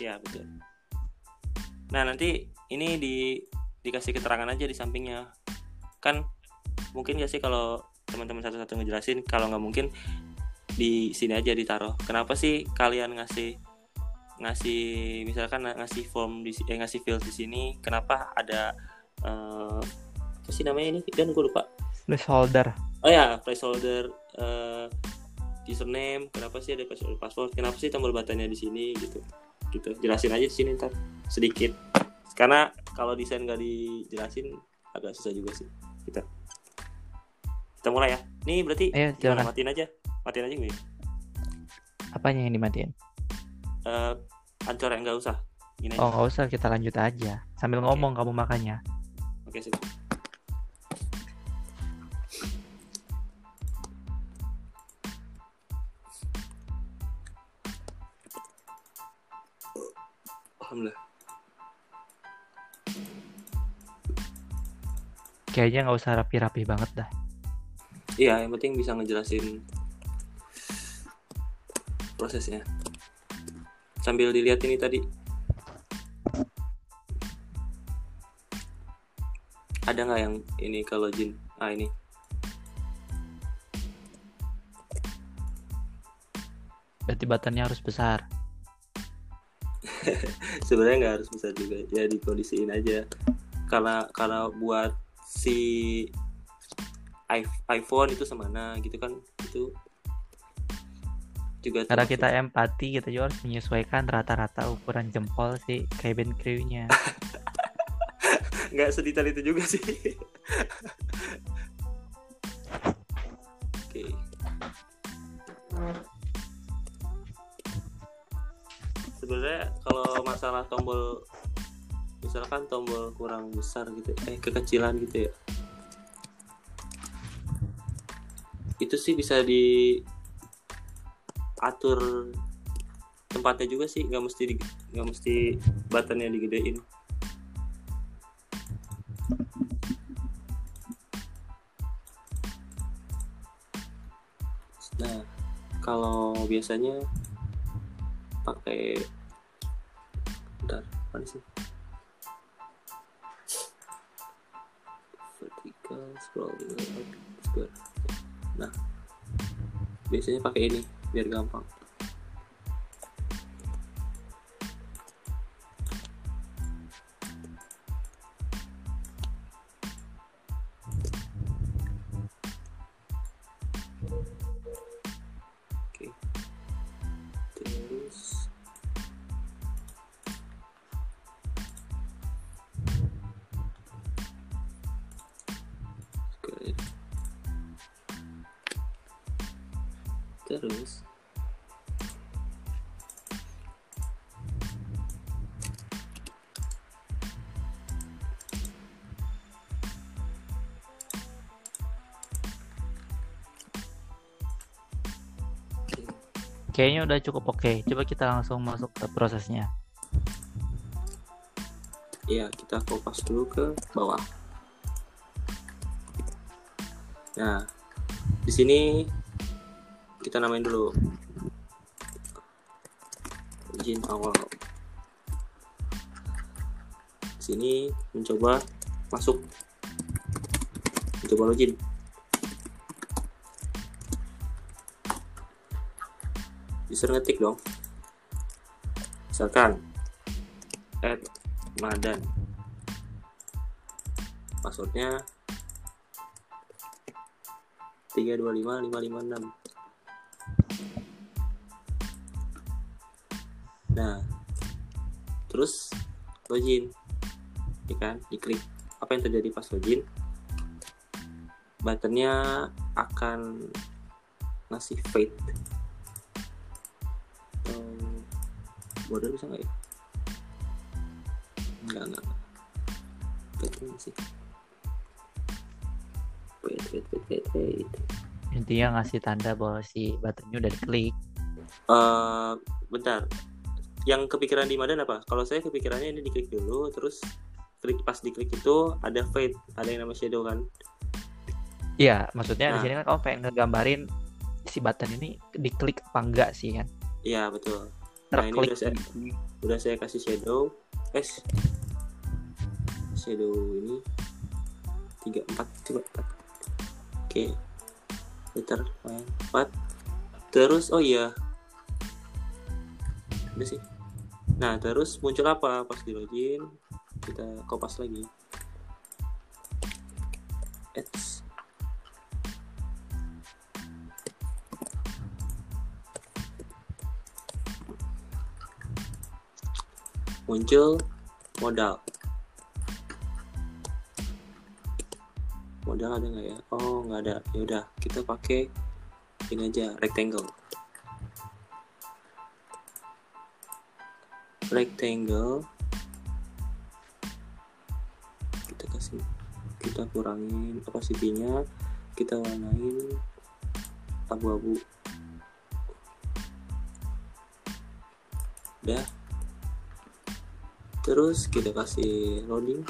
Ya betul. Nah nanti ini di dikasih keterangan aja di sampingnya. Kan mungkin gak sih kalau teman-teman satu-satu ngejelasin kalau nggak mungkin di sini aja ditaruh. Kenapa sih kalian ngasih ngasih misalkan ngasih form di eh, ngasih field di sini kenapa ada uh, apa sih namanya ini? Kan gue lupa. Placeholder. Oh ya placeholder uh, username kenapa sih ada password password kenapa sih tombol batanya di sini gitu. Gitu jelasin aja di sini ntar sedikit. Karena kalau desain gak dijelasin agak susah juga sih kita. Kita mulai ya. Nih berarti Ayo, matiin aja matiin aja gue apanya yang dimatiin? Uh, ancor yang nggak usah. Gini oh nggak usah kita lanjut aja. Sambil okay. ngomong kamu makanya oke okay, sih Alhamdulillah. Kayaknya nggak usah rapi-rapi banget dah. Iya, yang penting bisa ngejelasin prosesnya. Sambil dilihat ini tadi. Ada nggak yang ini kalau jin? Ah ini. Berarti buttonnya harus besar. <laughs> sebenarnya nggak harus besar juga. Ya dikondisiin aja. Karena karena buat si iPhone itu semana gitu kan? Itu juga Karena kita empati, kita juga harus menyesuaikan rata-rata ukuran jempol si cabin crew-nya. <laughs> nggak sedetail itu juga sih. Oke. Sebenarnya kalau masalah tombol misalkan tombol kurang besar gitu eh kekecilan gitu ya. Itu sih bisa diatur tempatnya juga sih nggak mesti nggak mesti buttonnya digedein Nah, kalau biasanya pakai bentar, mana sih? Vertical scroll square. Nah, biasanya pakai ini biar Kayaknya udah cukup oke. Coba kita langsung masuk ke prosesnya. ya kita kopas dulu ke bawah. Nah, di sini kita namain dulu izin awal. Di sini mencoba masuk mencoba login. User ngetik dong. Misalkan add Madan. Passwordnya 325556. Nah, terus login. Ya kan? Diklik. Apa yang terjadi pas login? Buttonnya akan ngasih fade. Border bisa nggak ya? Enggak, enggak. enggak. Fade ini sih. Wait, wait, wait, wait, wait. Intinya ngasih tanda bahwa si buttonnya udah diklik. Eh, bentar. Yang kepikiran di Madan apa? Kalau saya kepikirannya ini diklik dulu, terus klik pas diklik itu ada fade, ada yang nama shadow kan? Iya, maksudnya di Nah. sini kan kamu pengen ngegambarin si button ini diklik apa enggak sih kan? Iya betul. Nah, ini udah saya, udah saya kasih shadow, es shadow ini tiga empat coba empat. Oke, liter lumayan empat. Terus oh iya, udah sih. Nah terus muncul apa pas di login? Kita kopas lagi. Ads. Muncul modal. Modal ada nggak ya? Oh nggak ada. Ya udah kita pakai ini aja rectangle. Rectangle. Kita kasih kita kurangin kapasitinya kita warnain abu-abu. Udah terus kita kasih loading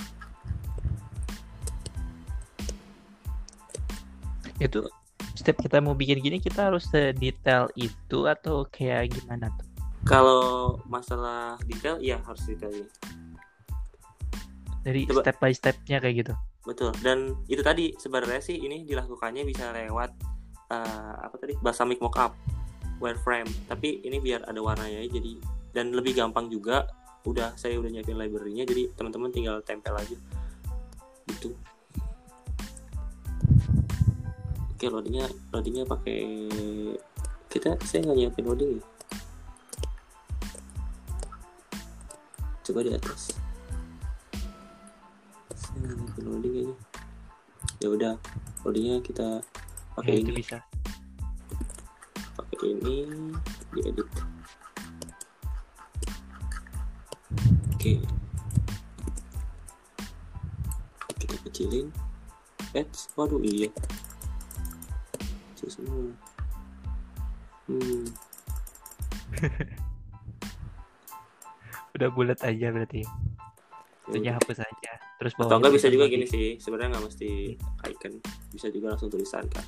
Itu setiap kita mau bikin gini kita harus sedetail itu atau kayak gimana tuh? Kalau masalah detail, iya harus detail ini. Dari Coba. step by stepnya kayak gitu. Betul. Dan itu tadi sebenarnya sih ini dilakukannya bisa lewat eh, apa tadi balsamic mockup wireframe. Tapi ini biar ada warnanya jadi dan lebih gampang juga. Udah saya udah nyiapin library-nya jadi teman-teman tinggal tempel aja. Gitu. Oke, loadingnya loadingnya pakai kita saya nggak nyiapin loading ya. Coba di atas. Saya nggak nyiapin loading aja. Ya udah, loadingnya kita Ya, pakai itu ini bisa. pakai ini diedit oke kita kecilin Ads, waduh iya kecil semua hmm <laughs> Udah bulat aja berarti. ya udah. hapus aja. Terus atau enggak bisa juga lagi. gini sih sebenarnya nggak mesti icon bisa juga langsung tulisan kan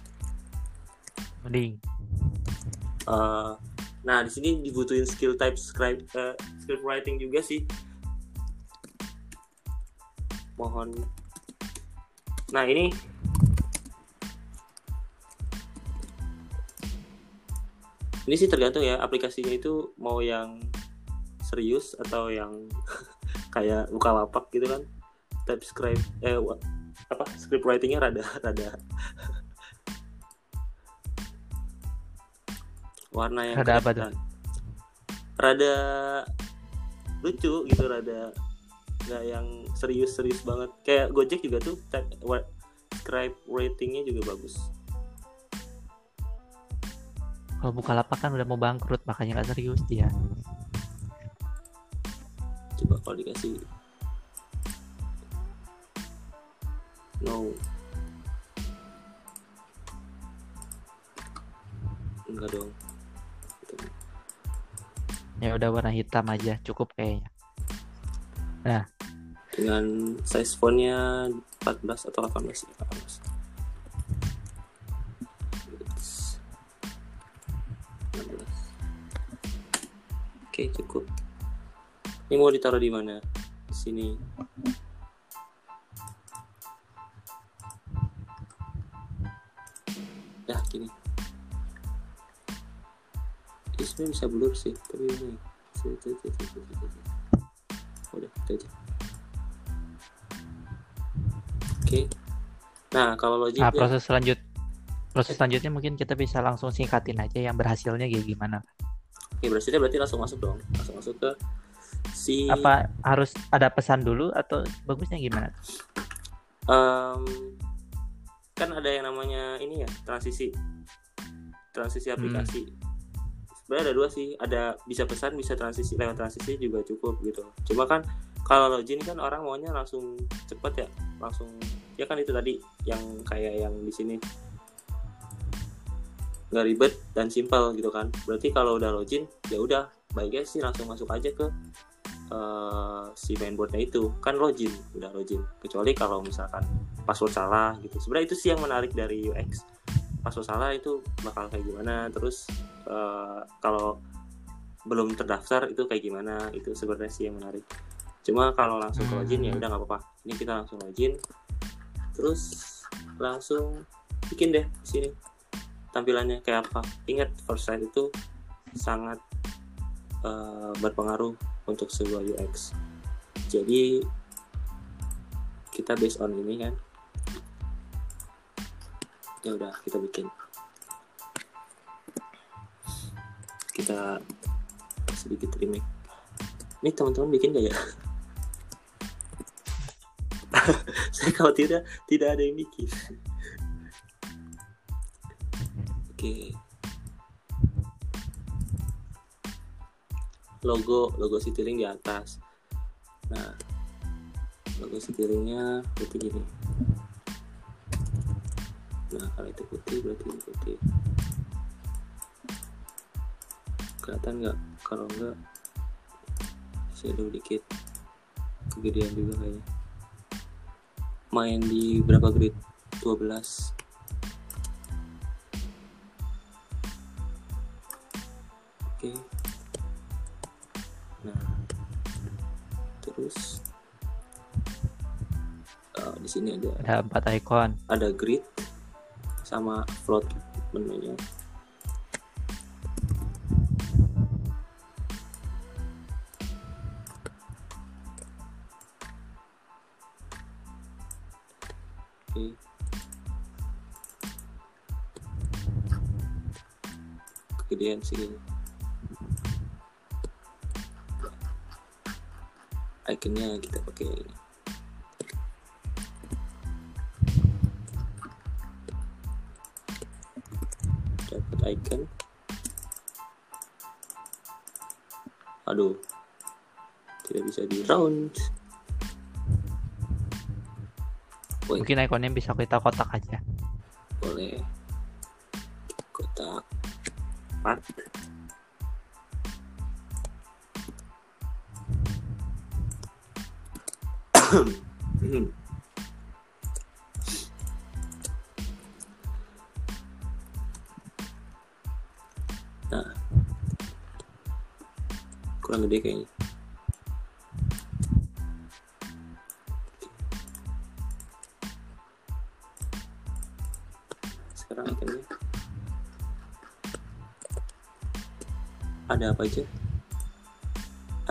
Mending. Eh, nah di sini dibutuhin skill type scribe eh, script writing juga sih mohon. Nah ini. Ini sih tergantung ya aplikasinya itu mau yang serius atau yang <laughs> kayak buka lapak gitu kan. Type scribe eh apa script writingnya rada <laughs> rada. Warna yang Rada apa tuh? rada lucu gitu rada nggak yang serius-serius banget kayak Gojek juga tuh type, wa- scribe ratingnya juga bagus Kalau buka lapak kan udah mau bangkrut makanya nggak serius dia. coba kalau dikasih no enggak dong. Ya udah warna hitam aja cukup kayaknya. Dengan size fontnya 14 atau 18 ya 18 It's 16. oke cukup. Ini mau ditaruh di mana? Di sini. Ya gini. Ini sebenarnya bisa blur sih tapi ini. Udah itu aja oke nah kalau logik Nah proses selanjut proses selanjutnya mungkin kita bisa langsung singkatin aja yang berhasilnya kayak gimana. Oke, berarti berarti langsung masuk dong. Langsung masuk ke si Apa harus ada pesan dulu atau bagusnya gimana? em, kan ada yang namanya ini ya, transisi. Transisi aplikasi. Sebenarnya ada dua sih, ada bisa pesan, bisa transisi lewat transisi juga cukup gitu. Cuma kan kalau login kan orang maunya langsung cepet ya, langsung ya kan itu tadi yang kayak yang di sini. Nggak ribet dan simpel gitu kan. Berarti kalau udah login ya udah baiknya sih langsung masuk aja ke eh, si mainboardnya itu. Kan login udah login. Kecuali kalau misalkan password salah gitu. Sebenarnya itu sih yang menarik dari UX password salah itu bakal kayak gimana terus eh, kalau belum terdaftar itu kayak gimana itu sebenarnya sih yang menarik. Cuma kalau langsung ke login ya Hmm. udah nggak apa-apa. Ini kita langsung login terus langsung bikin deh di sini tampilannya kayak apa. Ingat first sight itu sangat eh, berpengaruh untuk sebuah UX jadi kita based on ini kan. Ya udah kita bikin. Kita sedikit remake. Ini teman-teman bikin gak ya <laughs> saya khawatir tidak tidak ada yang bikin oke. Logo logo Citylink di atas. Nah logo Citylink-nya berarti gini. Nah kalau itu putih berarti ini putih. Kelihatan nggak? Kalau enggak shadow dikit. Kegedean juga kayaknya main di berapa grade 12 oke. Okay. nah terus uh, di sini ada ada empat icon. ada grid sama float menunya. Sih. Kayaknya. iconnya kita pakai. Ini dapat icon. Aduh. Tidak bisa di round. Mungkin ikonnya bisa kita kotak aja. Empat. Nah kurang gede kayaknya ada apa aja?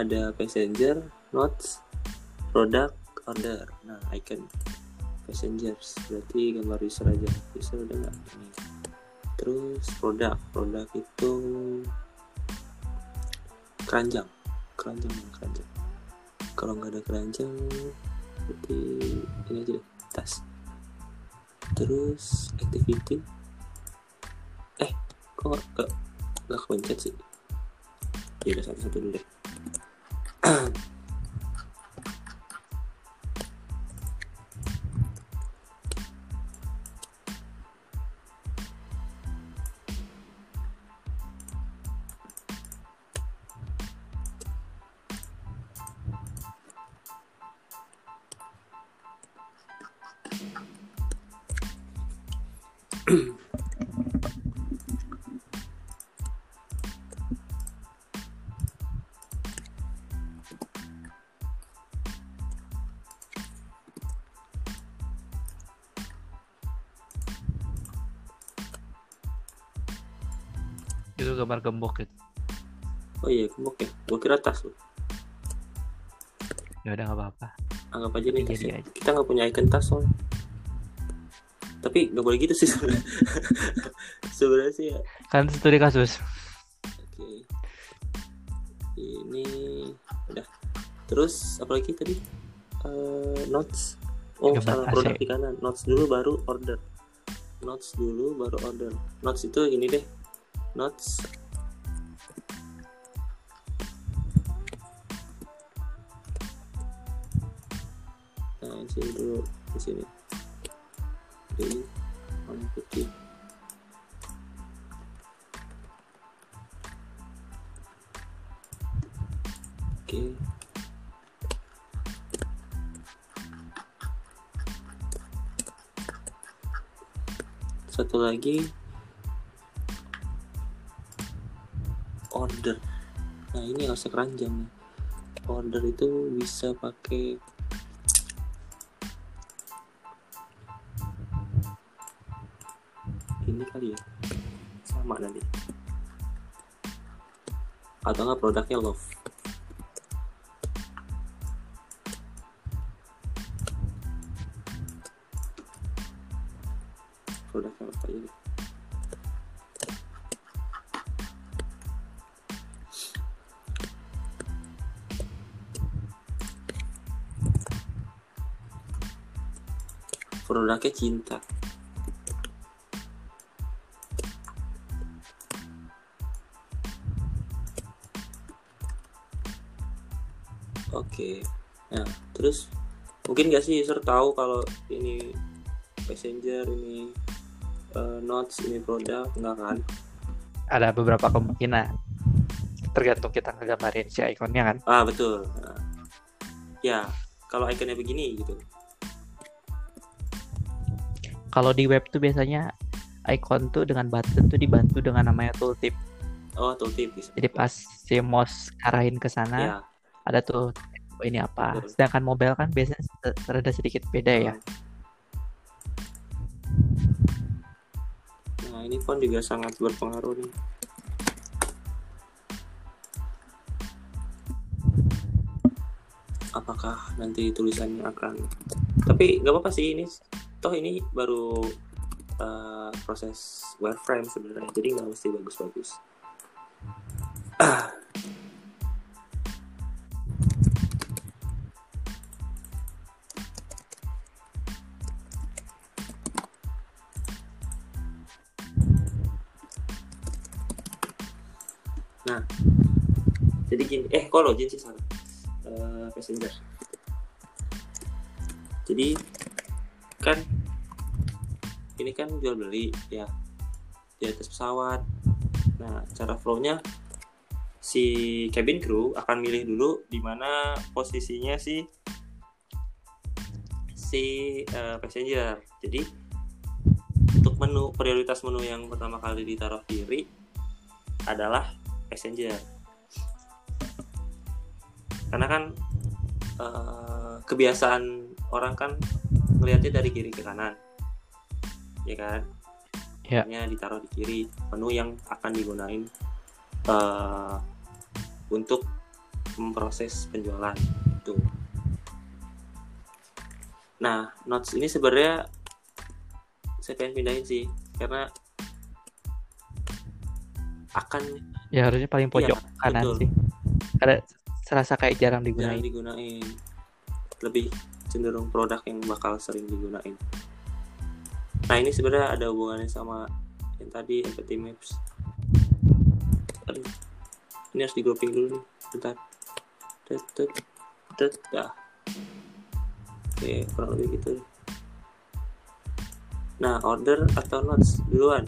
Ada passenger notes product order. Nah icon passengers. Berarti gambar user aja. User udah nggak? Ini. Terus produk. Produk itu keranjang. Keranjang keranjang. Kalau nggak ada keranjang berarti ini aja deh tas. Terus activity. Eh kok nggak nggak sih ya udah satu-satu dulu deh <clears throat> gambar gembok gitu. oh iya gemuk ya. Gua kira tas loh Ya udah nggak apa-apa. anggap aja nih aja. kita nggak punya icon tas soalnya. Tapi nggak boleh gitu sih sebenarnya <laughs> sebenarnya sih ya. Kan studi kasus. oke. Ini udah. Terus apa lagi tadi? Eh, notes. Oh Gambar salah. AC. produk di kanan. Notes dulu baru order. Notes dulu baru order. Notes itu ini deh. Notes di sini dulu di sini. Ini warna putih. Oke. Satu lagi. Order. Nah ini harusnya keranjang nih. Order itu bisa pakai kali ya. Sama nanti. Atau enggak produknya love? Produknya apa ini? Produknya cinta Oke. Nah, terus mungkin gak sih user tahu kalau ini passenger, ini eh, notes, ini produk, enggak kan? Ada beberapa kemungkinan. Tergantung kita ngegambarin si ikonnya kan. Ah, betul. Nah, ya, kalau ikonnya begini gitu. Kalau di web tuh biasanya icon tuh dengan button tuh dibantu dengan namanya tooltip. oh tooltip bisa Jadi pas si mouse arahin ke sana ya ada tuh ini apa. Betul. Sedangkan mobile kan biasanya se- rada sedikit beda ya. nah ini font juga sangat berpengaruh nih apakah nanti tulisannya akan tapi nggak apa-apa sih ini toh ini baru uh, proses wireframe sebenarnya jadi nggak mesti bagus-bagus <clears throat> login sih salah Eh, passenger. Jadi kan ini kan jual beli ya. Di atas pesawat. Nah cara flownya si cabin crew akan milih dulu di mana posisinya si si eh, passenger. Jadi untuk menu prioritas menu yang pertama kali ditaruh kiri adalah passenger karena kan eh, kebiasaan orang kan melihatnya dari kiri ke kanan ya kan Ya. Makanya ditaruh di kiri menu yang akan digunain eh, untuk memproses penjualan itu nah notes ini sebenarnya saya pengen pindahin sih karena akan Ya harusnya paling pojok Iya, kanan betul. sih. Karena serasa kayak jarang jarang digunain. digunain lebih cenderung produk yang bakal sering digunain. Nah ini sebenarnya ada hubungannya sama yang tadi empathy maps. Aduh, ini harus di grouping dulu nih. Bentar. Tet tet tet dah. Oke kurang lebih gitu. Nah order atau notes duluan.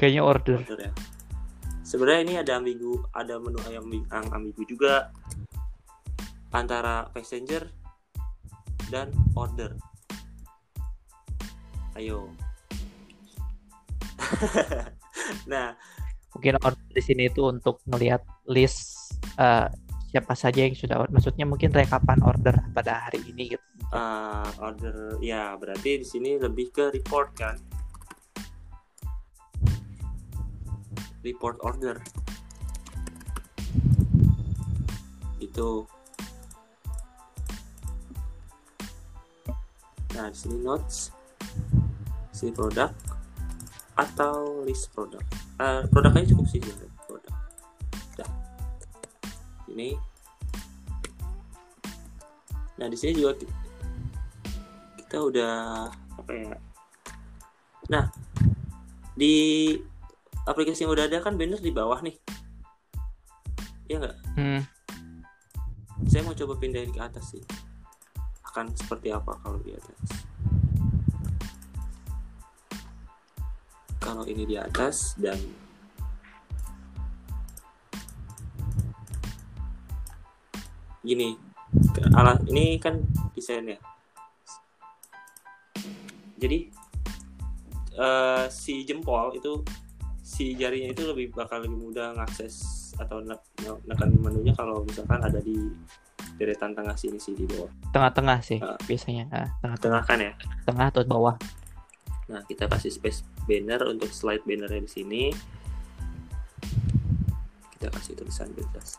Kayaknya order. order ya sebenarnya ini ada ambigu ada menu yang ambi- yang ambigu juga antara passenger dan order ayo <laughs> nah Mungkin order di sini itu untuk melihat list eh, siapa saja yang sudah order. Maksudnya mungkin rekapan order pada hari ini gitu. uh, order ya berarti di sini lebih ke report kan report order. Itu nah di sini notes si produk atau list produk. Eh, produknya cukup sih sebenarnya, produk. Dah. ini. Nah di sini juga ki- kita udah apa ya? Nah di aplikasi yang udah ada kan banner di bawah nih. Ya nggak? Hmm, saya mau coba pindahin ke atas sih. Akan seperti apa kalau di atas? Kalau ini di atas dan gini ke- ala ini kan desainnya jadi eh, si jempol itu si jarinya itu lebih bakal lebih mudah ngakses atau ne- ne- nekan menunya kalau misalkan ada di deretan tengah sini sih di bawah tengah-tengah sih Ah. biasanya. Nah, tengah-tengah tengah kan ya tengah atau bawah. nah kita kasih space banner untuk slide bannernya di sini kita kasih tulisan bebas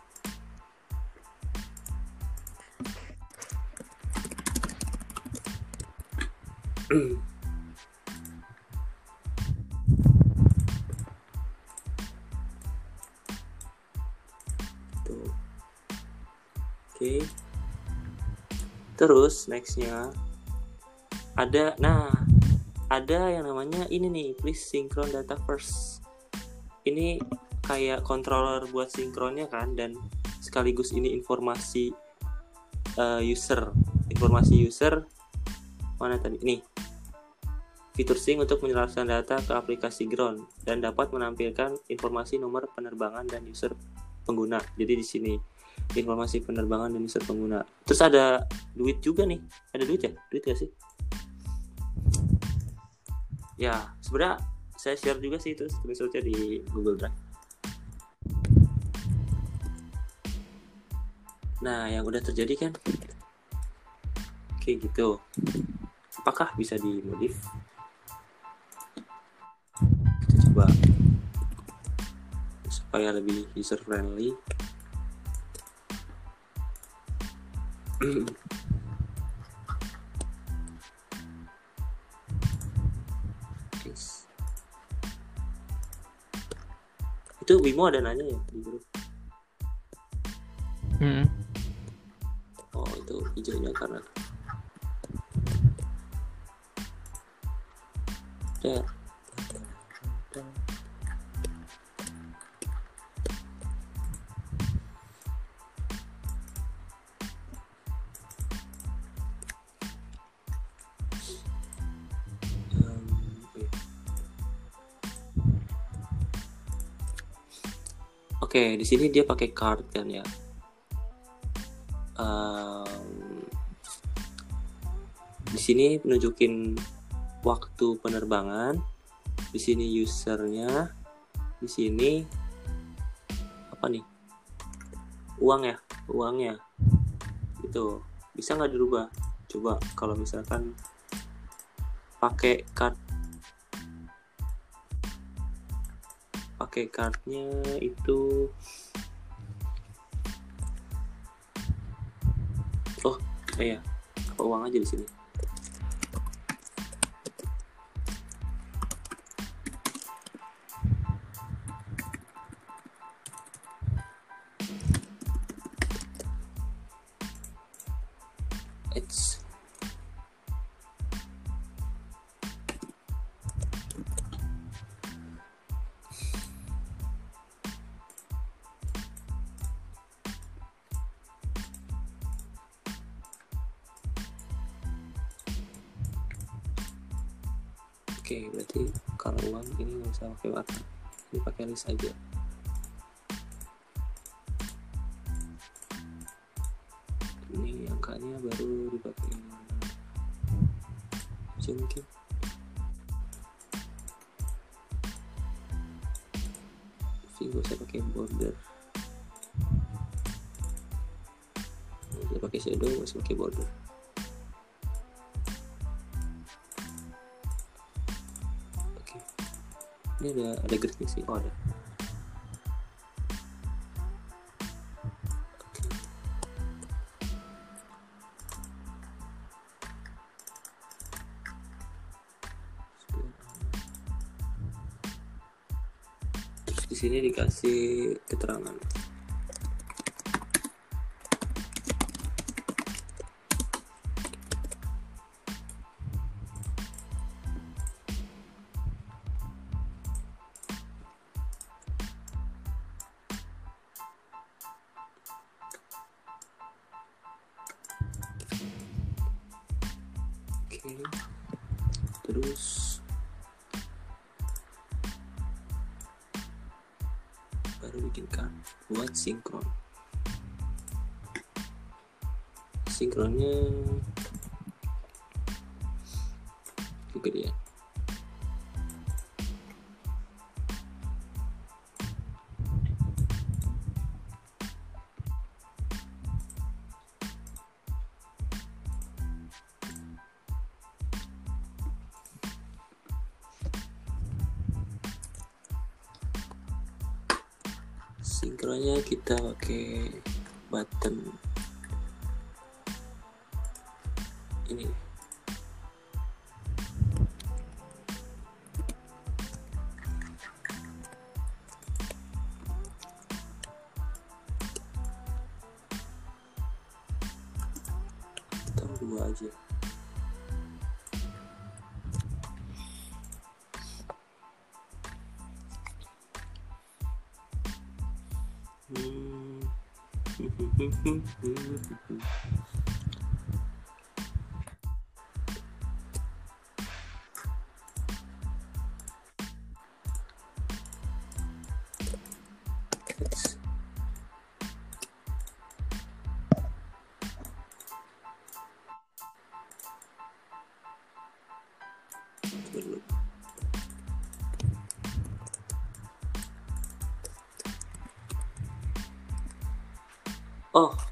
Tuh. <clears throat> Terus nextnya ada, nah ada yang namanya ini nih, please synchron data first. Ini kayak controller buat sinkronnya kan, dan sekaligus ini informasi eh, user, informasi user mana tadi? Nih, fitur sync untuk menyelaraskan data ke aplikasi ground dan dapat menampilkan informasi nomor penerbangan dan user pengguna. Jadi di sini informasi penerbangan dan user pengguna. Terus ada duit juga nih. Ada duit ya? Duit gak sih? Ya, sebenarnya saya share juga sih itu screenshotnya di Google Drive nah yang udah terjadi kan kayak gitu apakah bisa dimodif kita coba supaya lebih user friendly Yes. itu Bimo ada nanya ya di grup Hmm. oh itu hijaunya karena ya Oke, di sini dia pakai card kan ya. Um, di sini nunjukin waktu penerbangan. Di sini usernya. Di sini apa nih? Uang ya, uangnya. Itu bisa nggak dirubah? Coba kalau misalkan pakai card pakai cardnya itu. Oh iya. Uang aja di sini Oke, berarti kalau uang ini nggak usah pakai warna. Ini pakai list aja. Ini angkanya baru dipakai. Bisa mungkin. Sih nggak usah pakai border. Usah pakai shadow, nggak pakai border. Ini ada ada gridnya sih. Oh ada. Di sini dikasih keterangan. Kita pakai button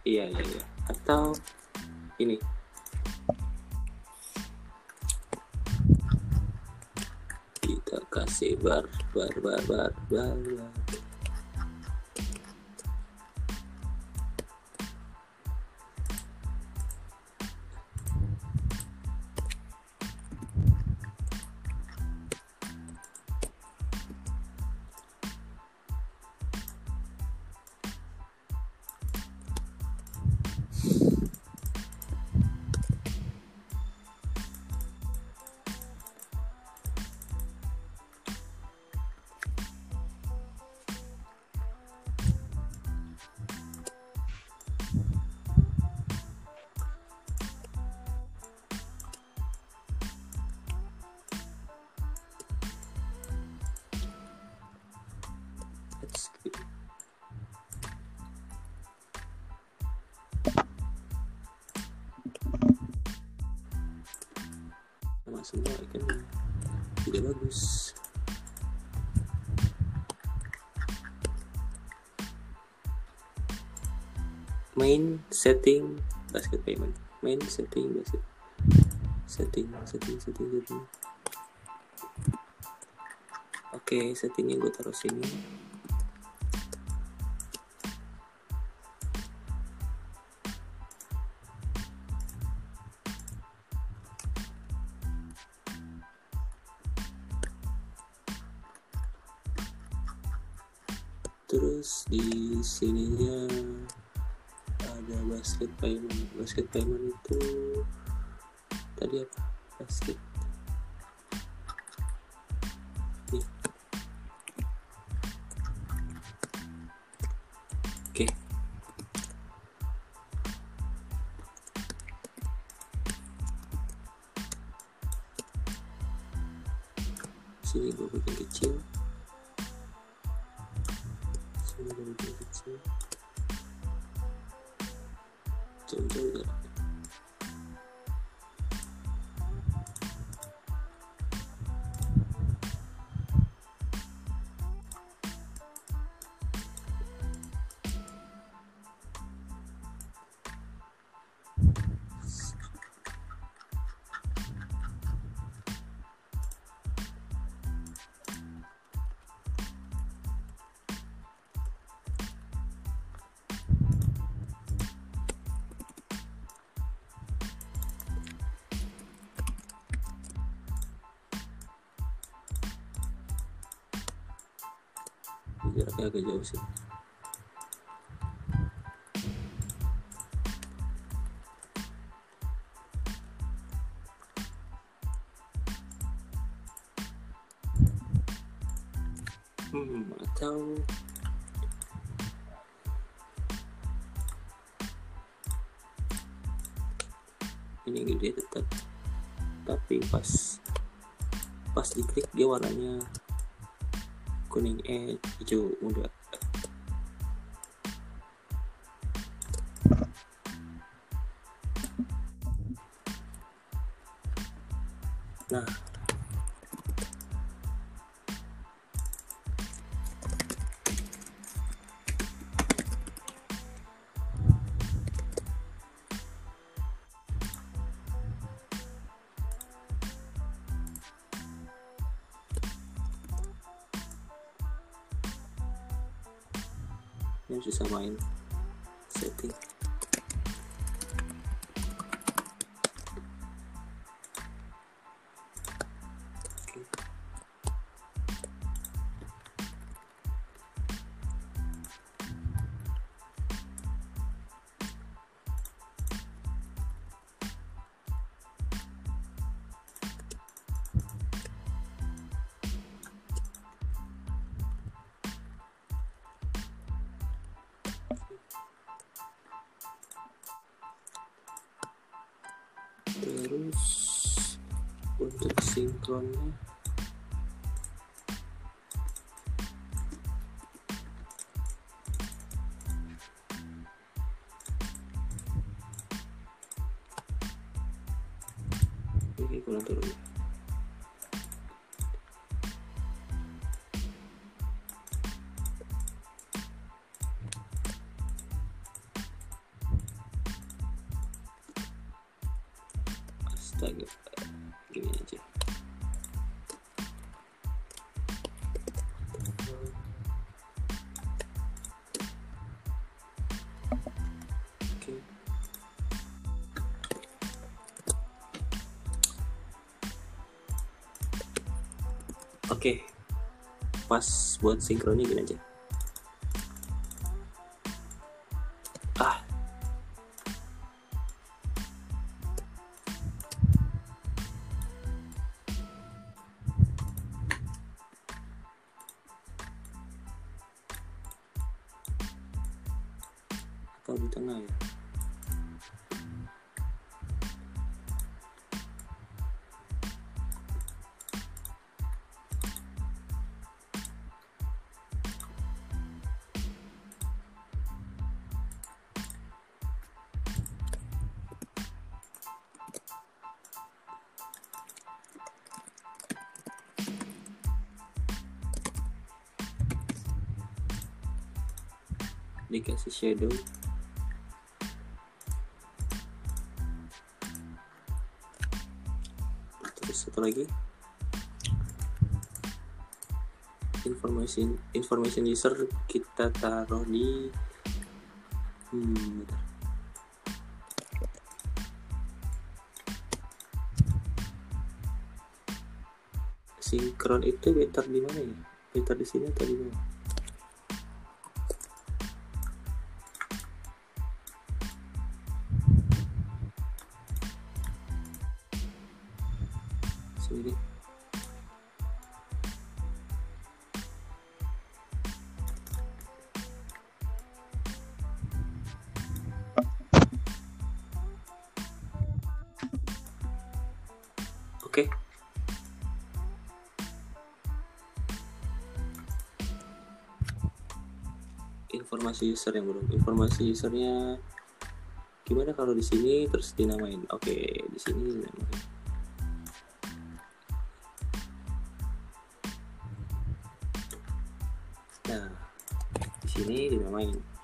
iya iya iya atau ini kita kasih bar bar bar bar bar, bar. Semua ikan tidak bagus. Main setting basket payment. Main setting basket. Setting setting setting setting. Oke settingnya gue taruh sini payment basket agak jauh sih. Hmm atau ini gede tetap tapi pas pas diklik dia warnanya kuning eh hijau muda. Nah Pas buat sinkronnya gini aja. Dikasih shadow. Terus satu lagi. Information information user kita taruh di hmm, bentar. sinkron itu better di mana ya? Better di sini atau di mana user yang belum informasi usernya. Gimana kalau di sini terus dinamain? Oke di sini dinamain. Nah, di sini dinamain.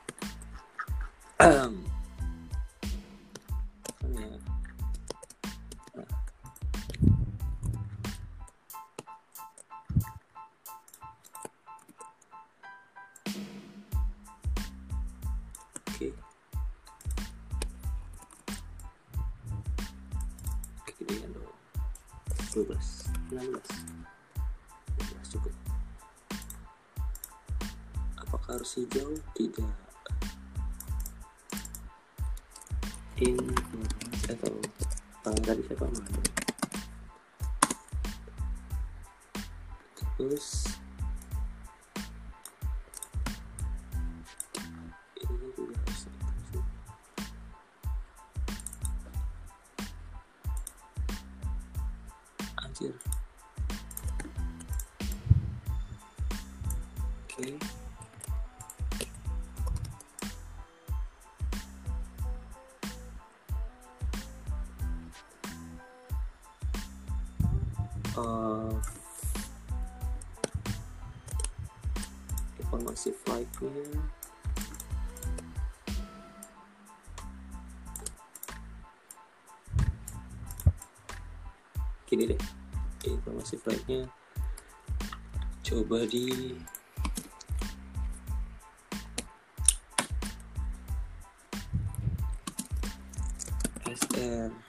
Gini deh. Informasi flightnya coba di SR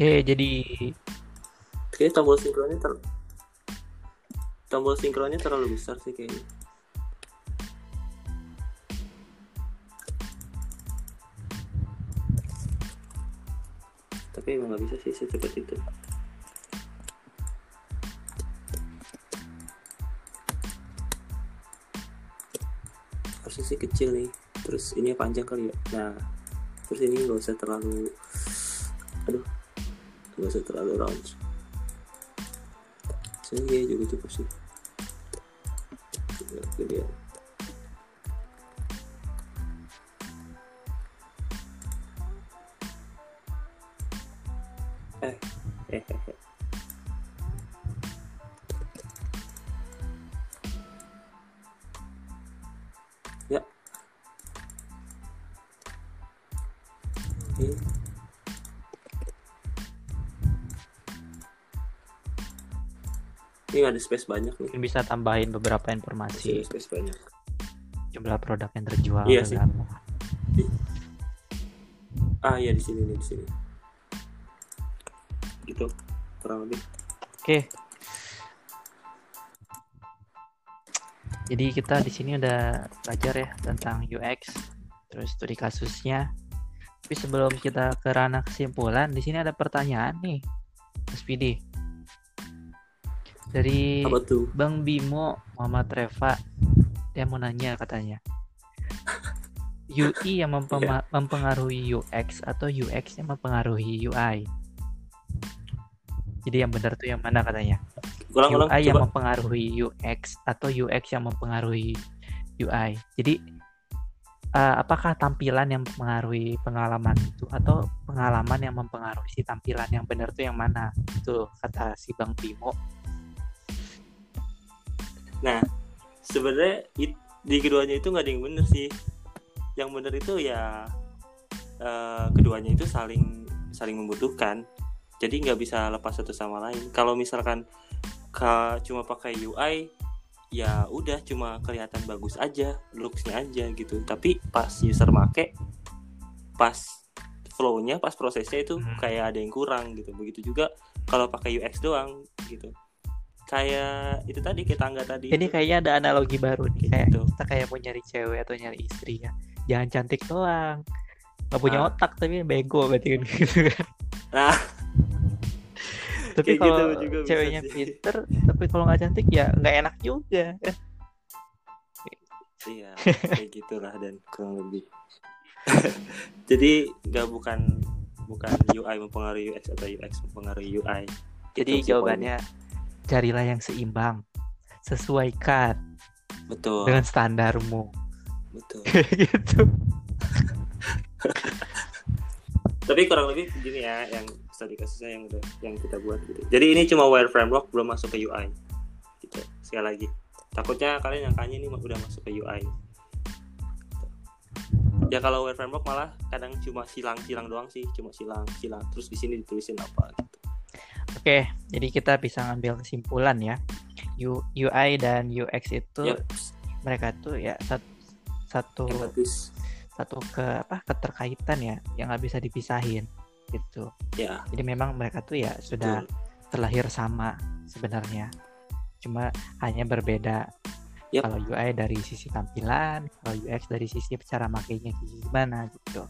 Oke, jadi kayaknya tombol sinkronnya ter tombol sinkronnya terlalu besar sih kayaknya. Tapi emang nggak bisa sih secepat itu. Harusnya sih kecil nih. Terus ini panjang kali ya. Nah terus ini nggak usah terlalu nggak usah terlalu round sini juga cukup sih. Tinggal ada space banyak nih. Mungkin bisa tambahin beberapa Masih informasi ada space banyak. jumlah produk yang terjual Iya sih. berapa. Ah iya di sini nih di sini. Gitu kurang lebih. Oke. Jadi kita di sini udah belajar ya tentang UX, terus studi kasusnya. Tapi sebelum kita ke ranah kesimpulan, di sini ada pertanyaan nih, Mas Pidi. Dari Apa tuh? Bang Bimo Muhammad Reva, dia mau nanya katanya. <laughs> UI yang mempema- mempengaruhi UX atau UX yang mempengaruhi UI? Jadi yang benar tuh yang mana katanya? Ulang-ulang UI yang coba. mempengaruhi UX atau UX yang mempengaruhi UI. Jadi eh, apakah tampilan yang mempengaruhi pengalaman itu atau pengalaman yang mempengaruhi si tampilan yang benar tuh yang mana? Itu kata si Bang Bimo. Nah, sebenarnya di keduanya itu nggak ada yang bener sih. Yang bener itu ya eh, keduanya itu saling saling membutuhkan. Jadi nggak bisa lepas satu sama lain. Kalau misalkan ka, cuma pakai UI, ya udah cuma kelihatan bagus aja, looksnya aja gitu. Tapi pas user make, pas flow-nya, pas prosesnya itu Hmm. kayak ada yang kurang gitu. Begitu juga kalau pakai UX doang gitu. Kayak itu tadi kayak tangga tadi. Ini itu. kayaknya ada analogi baru nih kayak gitu. kita kayak mau nyari cewek atau nyari istri ya. Jangan cantik doang. Gak punya Ah. otak tapi bego berarti kan <laughs> gitu kan. Nah, tapi kalau gitu ceweknya pinter tapi kalau nggak cantik ya nggak enak juga kan. iya kayak gitulah dan kurang lebih. <laughs> Jadi nggak bukan bukan UI mempengaruhi UX atau UX mempengaruhi UI. Jadi Itu jawabannya carilah yang seimbang. Sesuaikan betul dengan standarmu. betul. <laughs> gitu. Tapi kurang lebih begini ya yang studi kasusnya yang udah yang kita buat gitu. Jadi ini cuma wire framework belum masuk ke UI. Gitu. Sekali lagi. Takutnya kalian nyangkanya ini udah masuk ke UI. Ya kalau wire framework malah kadang cuma silang-silang doang sih, cuma silang-silang. Terus di sini ditulisin apa gitu. Oke, jadi kita bisa ngambil kesimpulan ya. U- UI dan UX itu Yap, mereka tuh ya sat- satu empatis. satu ke apa keterkaitan ya yang nggak bisa dipisahin gitu. Ya, Jadi memang mereka tuh ya sudah betul. terlahir sama sebenarnya. Cuma hanya berbeda. Yap. Kalau UI dari sisi tampilan, kalau UX dari sisi cara makainya gimana gitu.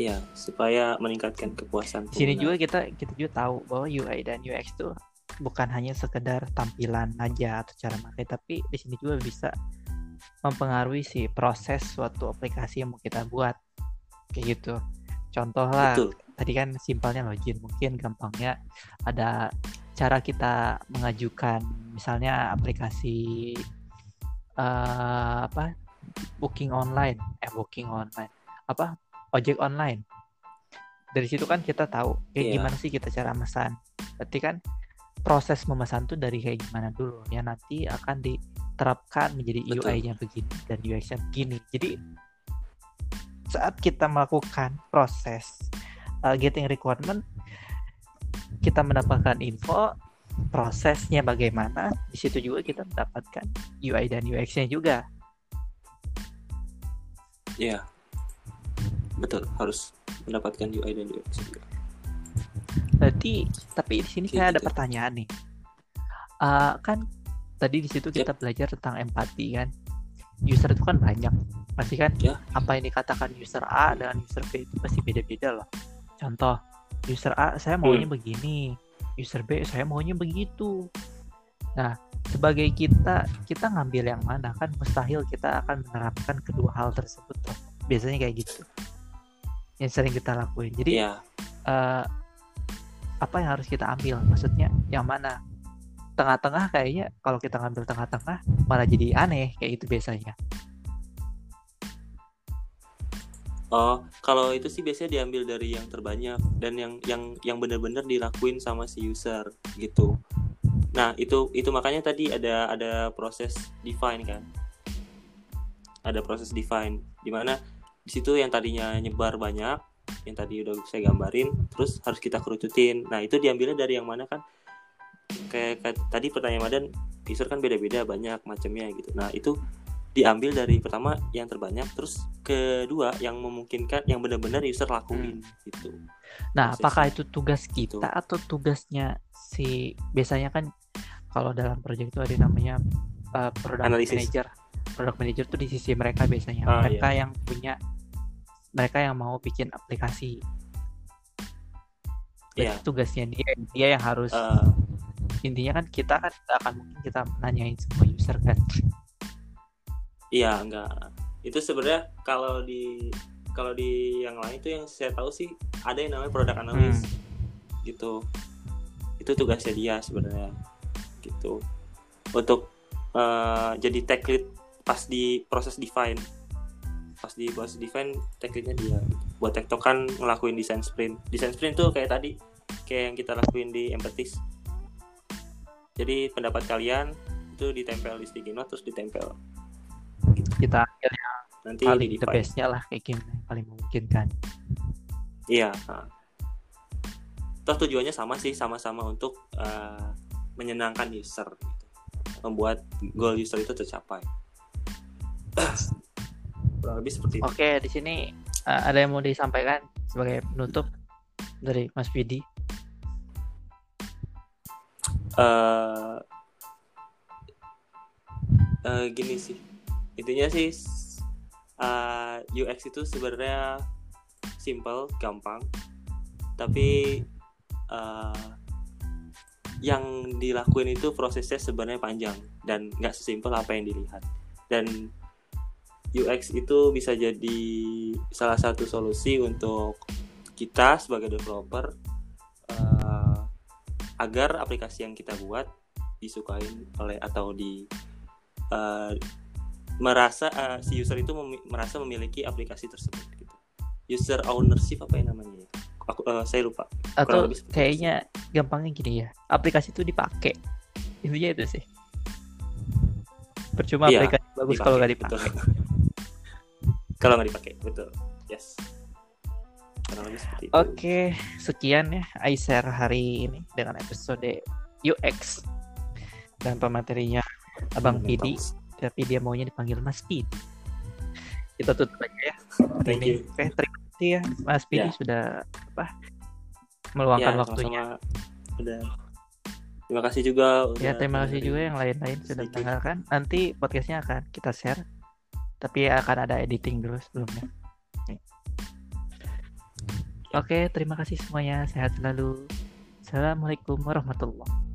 Iya, supaya meningkatkan kepuasan. Di sini juga kita kita juga tahu bahwa UI dan UX tuh bukan hanya sekedar tampilan aja atau cara pakai, tapi di sini juga bisa mempengaruhi si proses suatu aplikasi yang mau kita buat. Kayak gitu. Contoh lah, Betul. tadi kan simpelnya login, mungkin gampangnya ada cara kita mengajukan misalnya aplikasi eh, apa booking online, eh booking online, apa ojek online. Dari situ kan kita tahu kayak Iya. gimana sih kita cara memesan. Berarti kan proses memesan tuh dari kayak gimana dulu ya nanti akan diterapkan menjadi. UI-nya begini dan UX-nya begini. Jadi saat kita melakukan proses uh, getting requirement kita mendapatkan info prosesnya bagaimana di situ juga kita mendapatkan UI dan UX-nya juga Iya. Betul, harus mendapatkan UI dan UX juga. berarti tapi di sini saya ada gitu. pertanyaan nih Uh, kan tadi di situ kita belajar tentang empati kan user itu kan banyak pasti kan Ya. apa yang dikatakan user A dengan user B itu pasti beda-beda loh contoh user A saya maunya Hmm. begini user B saya maunya begitu nah sebagai kita kita ngambil yang mana kan mustahil kita akan menerapkan kedua hal tersebut tuh. biasanya kayak gitu yang sering kita lakuin. Jadi Iya, eh, apa yang harus kita ambil? Maksudnya yang mana? Tengah-tengah kayaknya kalau kita ngambil tengah-tengah malah jadi aneh kayak itu biasanya. Oh, kalau itu sih biasanya diambil dari yang terbanyak dan yang yang yang benar-benar dilakuin sama si user gitu. Nah, itu itu makanya tadi ada ada proses define kan. Ada proses define di mana di situ yang tadinya nyebar banyak yang tadi udah saya gambarin terus harus kita kerucutin nah itu diambilnya dari yang mana kan kayak, kayak tadi pertanyaan Madan user kan beda-beda banyak macamnya gitu nah itu diambil dari pertama yang terbanyak terus kedua yang memungkinkan yang benar-benar user lakuin gitu Nah, Prosesnya. apakah itu tugas kita Gitu. atau tugasnya si biasanya kan kalau dalam proyek itu ada namanya uh, product Analisis. manager. Product manager tuh di sisi mereka biasanya. Ah, mereka yang punya mereka yang mau bikin aplikasi. Iya. tugasnya dia dia yang harus Eh, intinya kan kita kan nggak akan mungkin kita nanyain semua user kan. Iya enggak. Itu sebenarnya kalau di kalau di yang lain itu yang saya tahu sih ada yang namanya product analyst gitu. Itu tugasnya dia sebenarnya gitu. Untuk eh, jadi tech lead pas di proses define. Pas di proses define leadnya dia. Buat tektokan ngelakuin design sprint. Design sprint tuh kayak tadi kayak yang kita lakuin di Empathies. Jadi pendapat kalian itu ditempel di sticky note terus ditempel Kita ambil yang nanti paling di the define. bestnya lah kayak gimana yang paling memungkinkan. Iya. nah. Toh tujuannya sama sih, sama-sama untuk eh, menyenangkan user, gitu. membuat goal user itu tercapai. Kurang lebih seperti itu. Oke, di sini uh, ada yang mau disampaikan sebagai penutup dari Mas Vidi. Eh, eh, gini sih, intinya sih eh, UX itu sebenarnya simple, gampang, tapi eh, yang dilakuin itu prosesnya sebenarnya panjang dan nggak sesimpel apa yang dilihat. Dan UX itu bisa jadi salah satu solusi untuk kita sebagai developer eh, agar aplikasi yang kita buat disukain oleh atau di eh, merasa eh, si user itu memi- merasa memiliki aplikasi tersebut gitu. User ownership apa yang namanya? ya? Aku eh, saya lupa. Atau seperti itu kayaknya gampangnya gini ya, aplikasi itu dipakai. Intinya itu sih. Percuma Iya, aplikasi bagus kalau nggak dipakai. Kalau nggak dipakai, betul. Yes. Oke, sekian ya iShare hari ini dengan episode UX dan pematerinya Abang Pidi, tapi dia maunya dipanggil Mas Pidi. Kita tutup aja ya. Thank ini. you. Oke, terima kasih ya Mas Pidi Ya. sudah apa meluangkan Ya, waktunya. sama-sama. Udah. Terima kasih juga. Ya terima kasih juga yang lain-lain sudah mendengarkan. Nanti podcastnya akan kita share, tapi akan ada editing dulu sebelumnya. Oke, terima kasih semuanya. Sehat selalu. Assalamualaikum warahmatullahi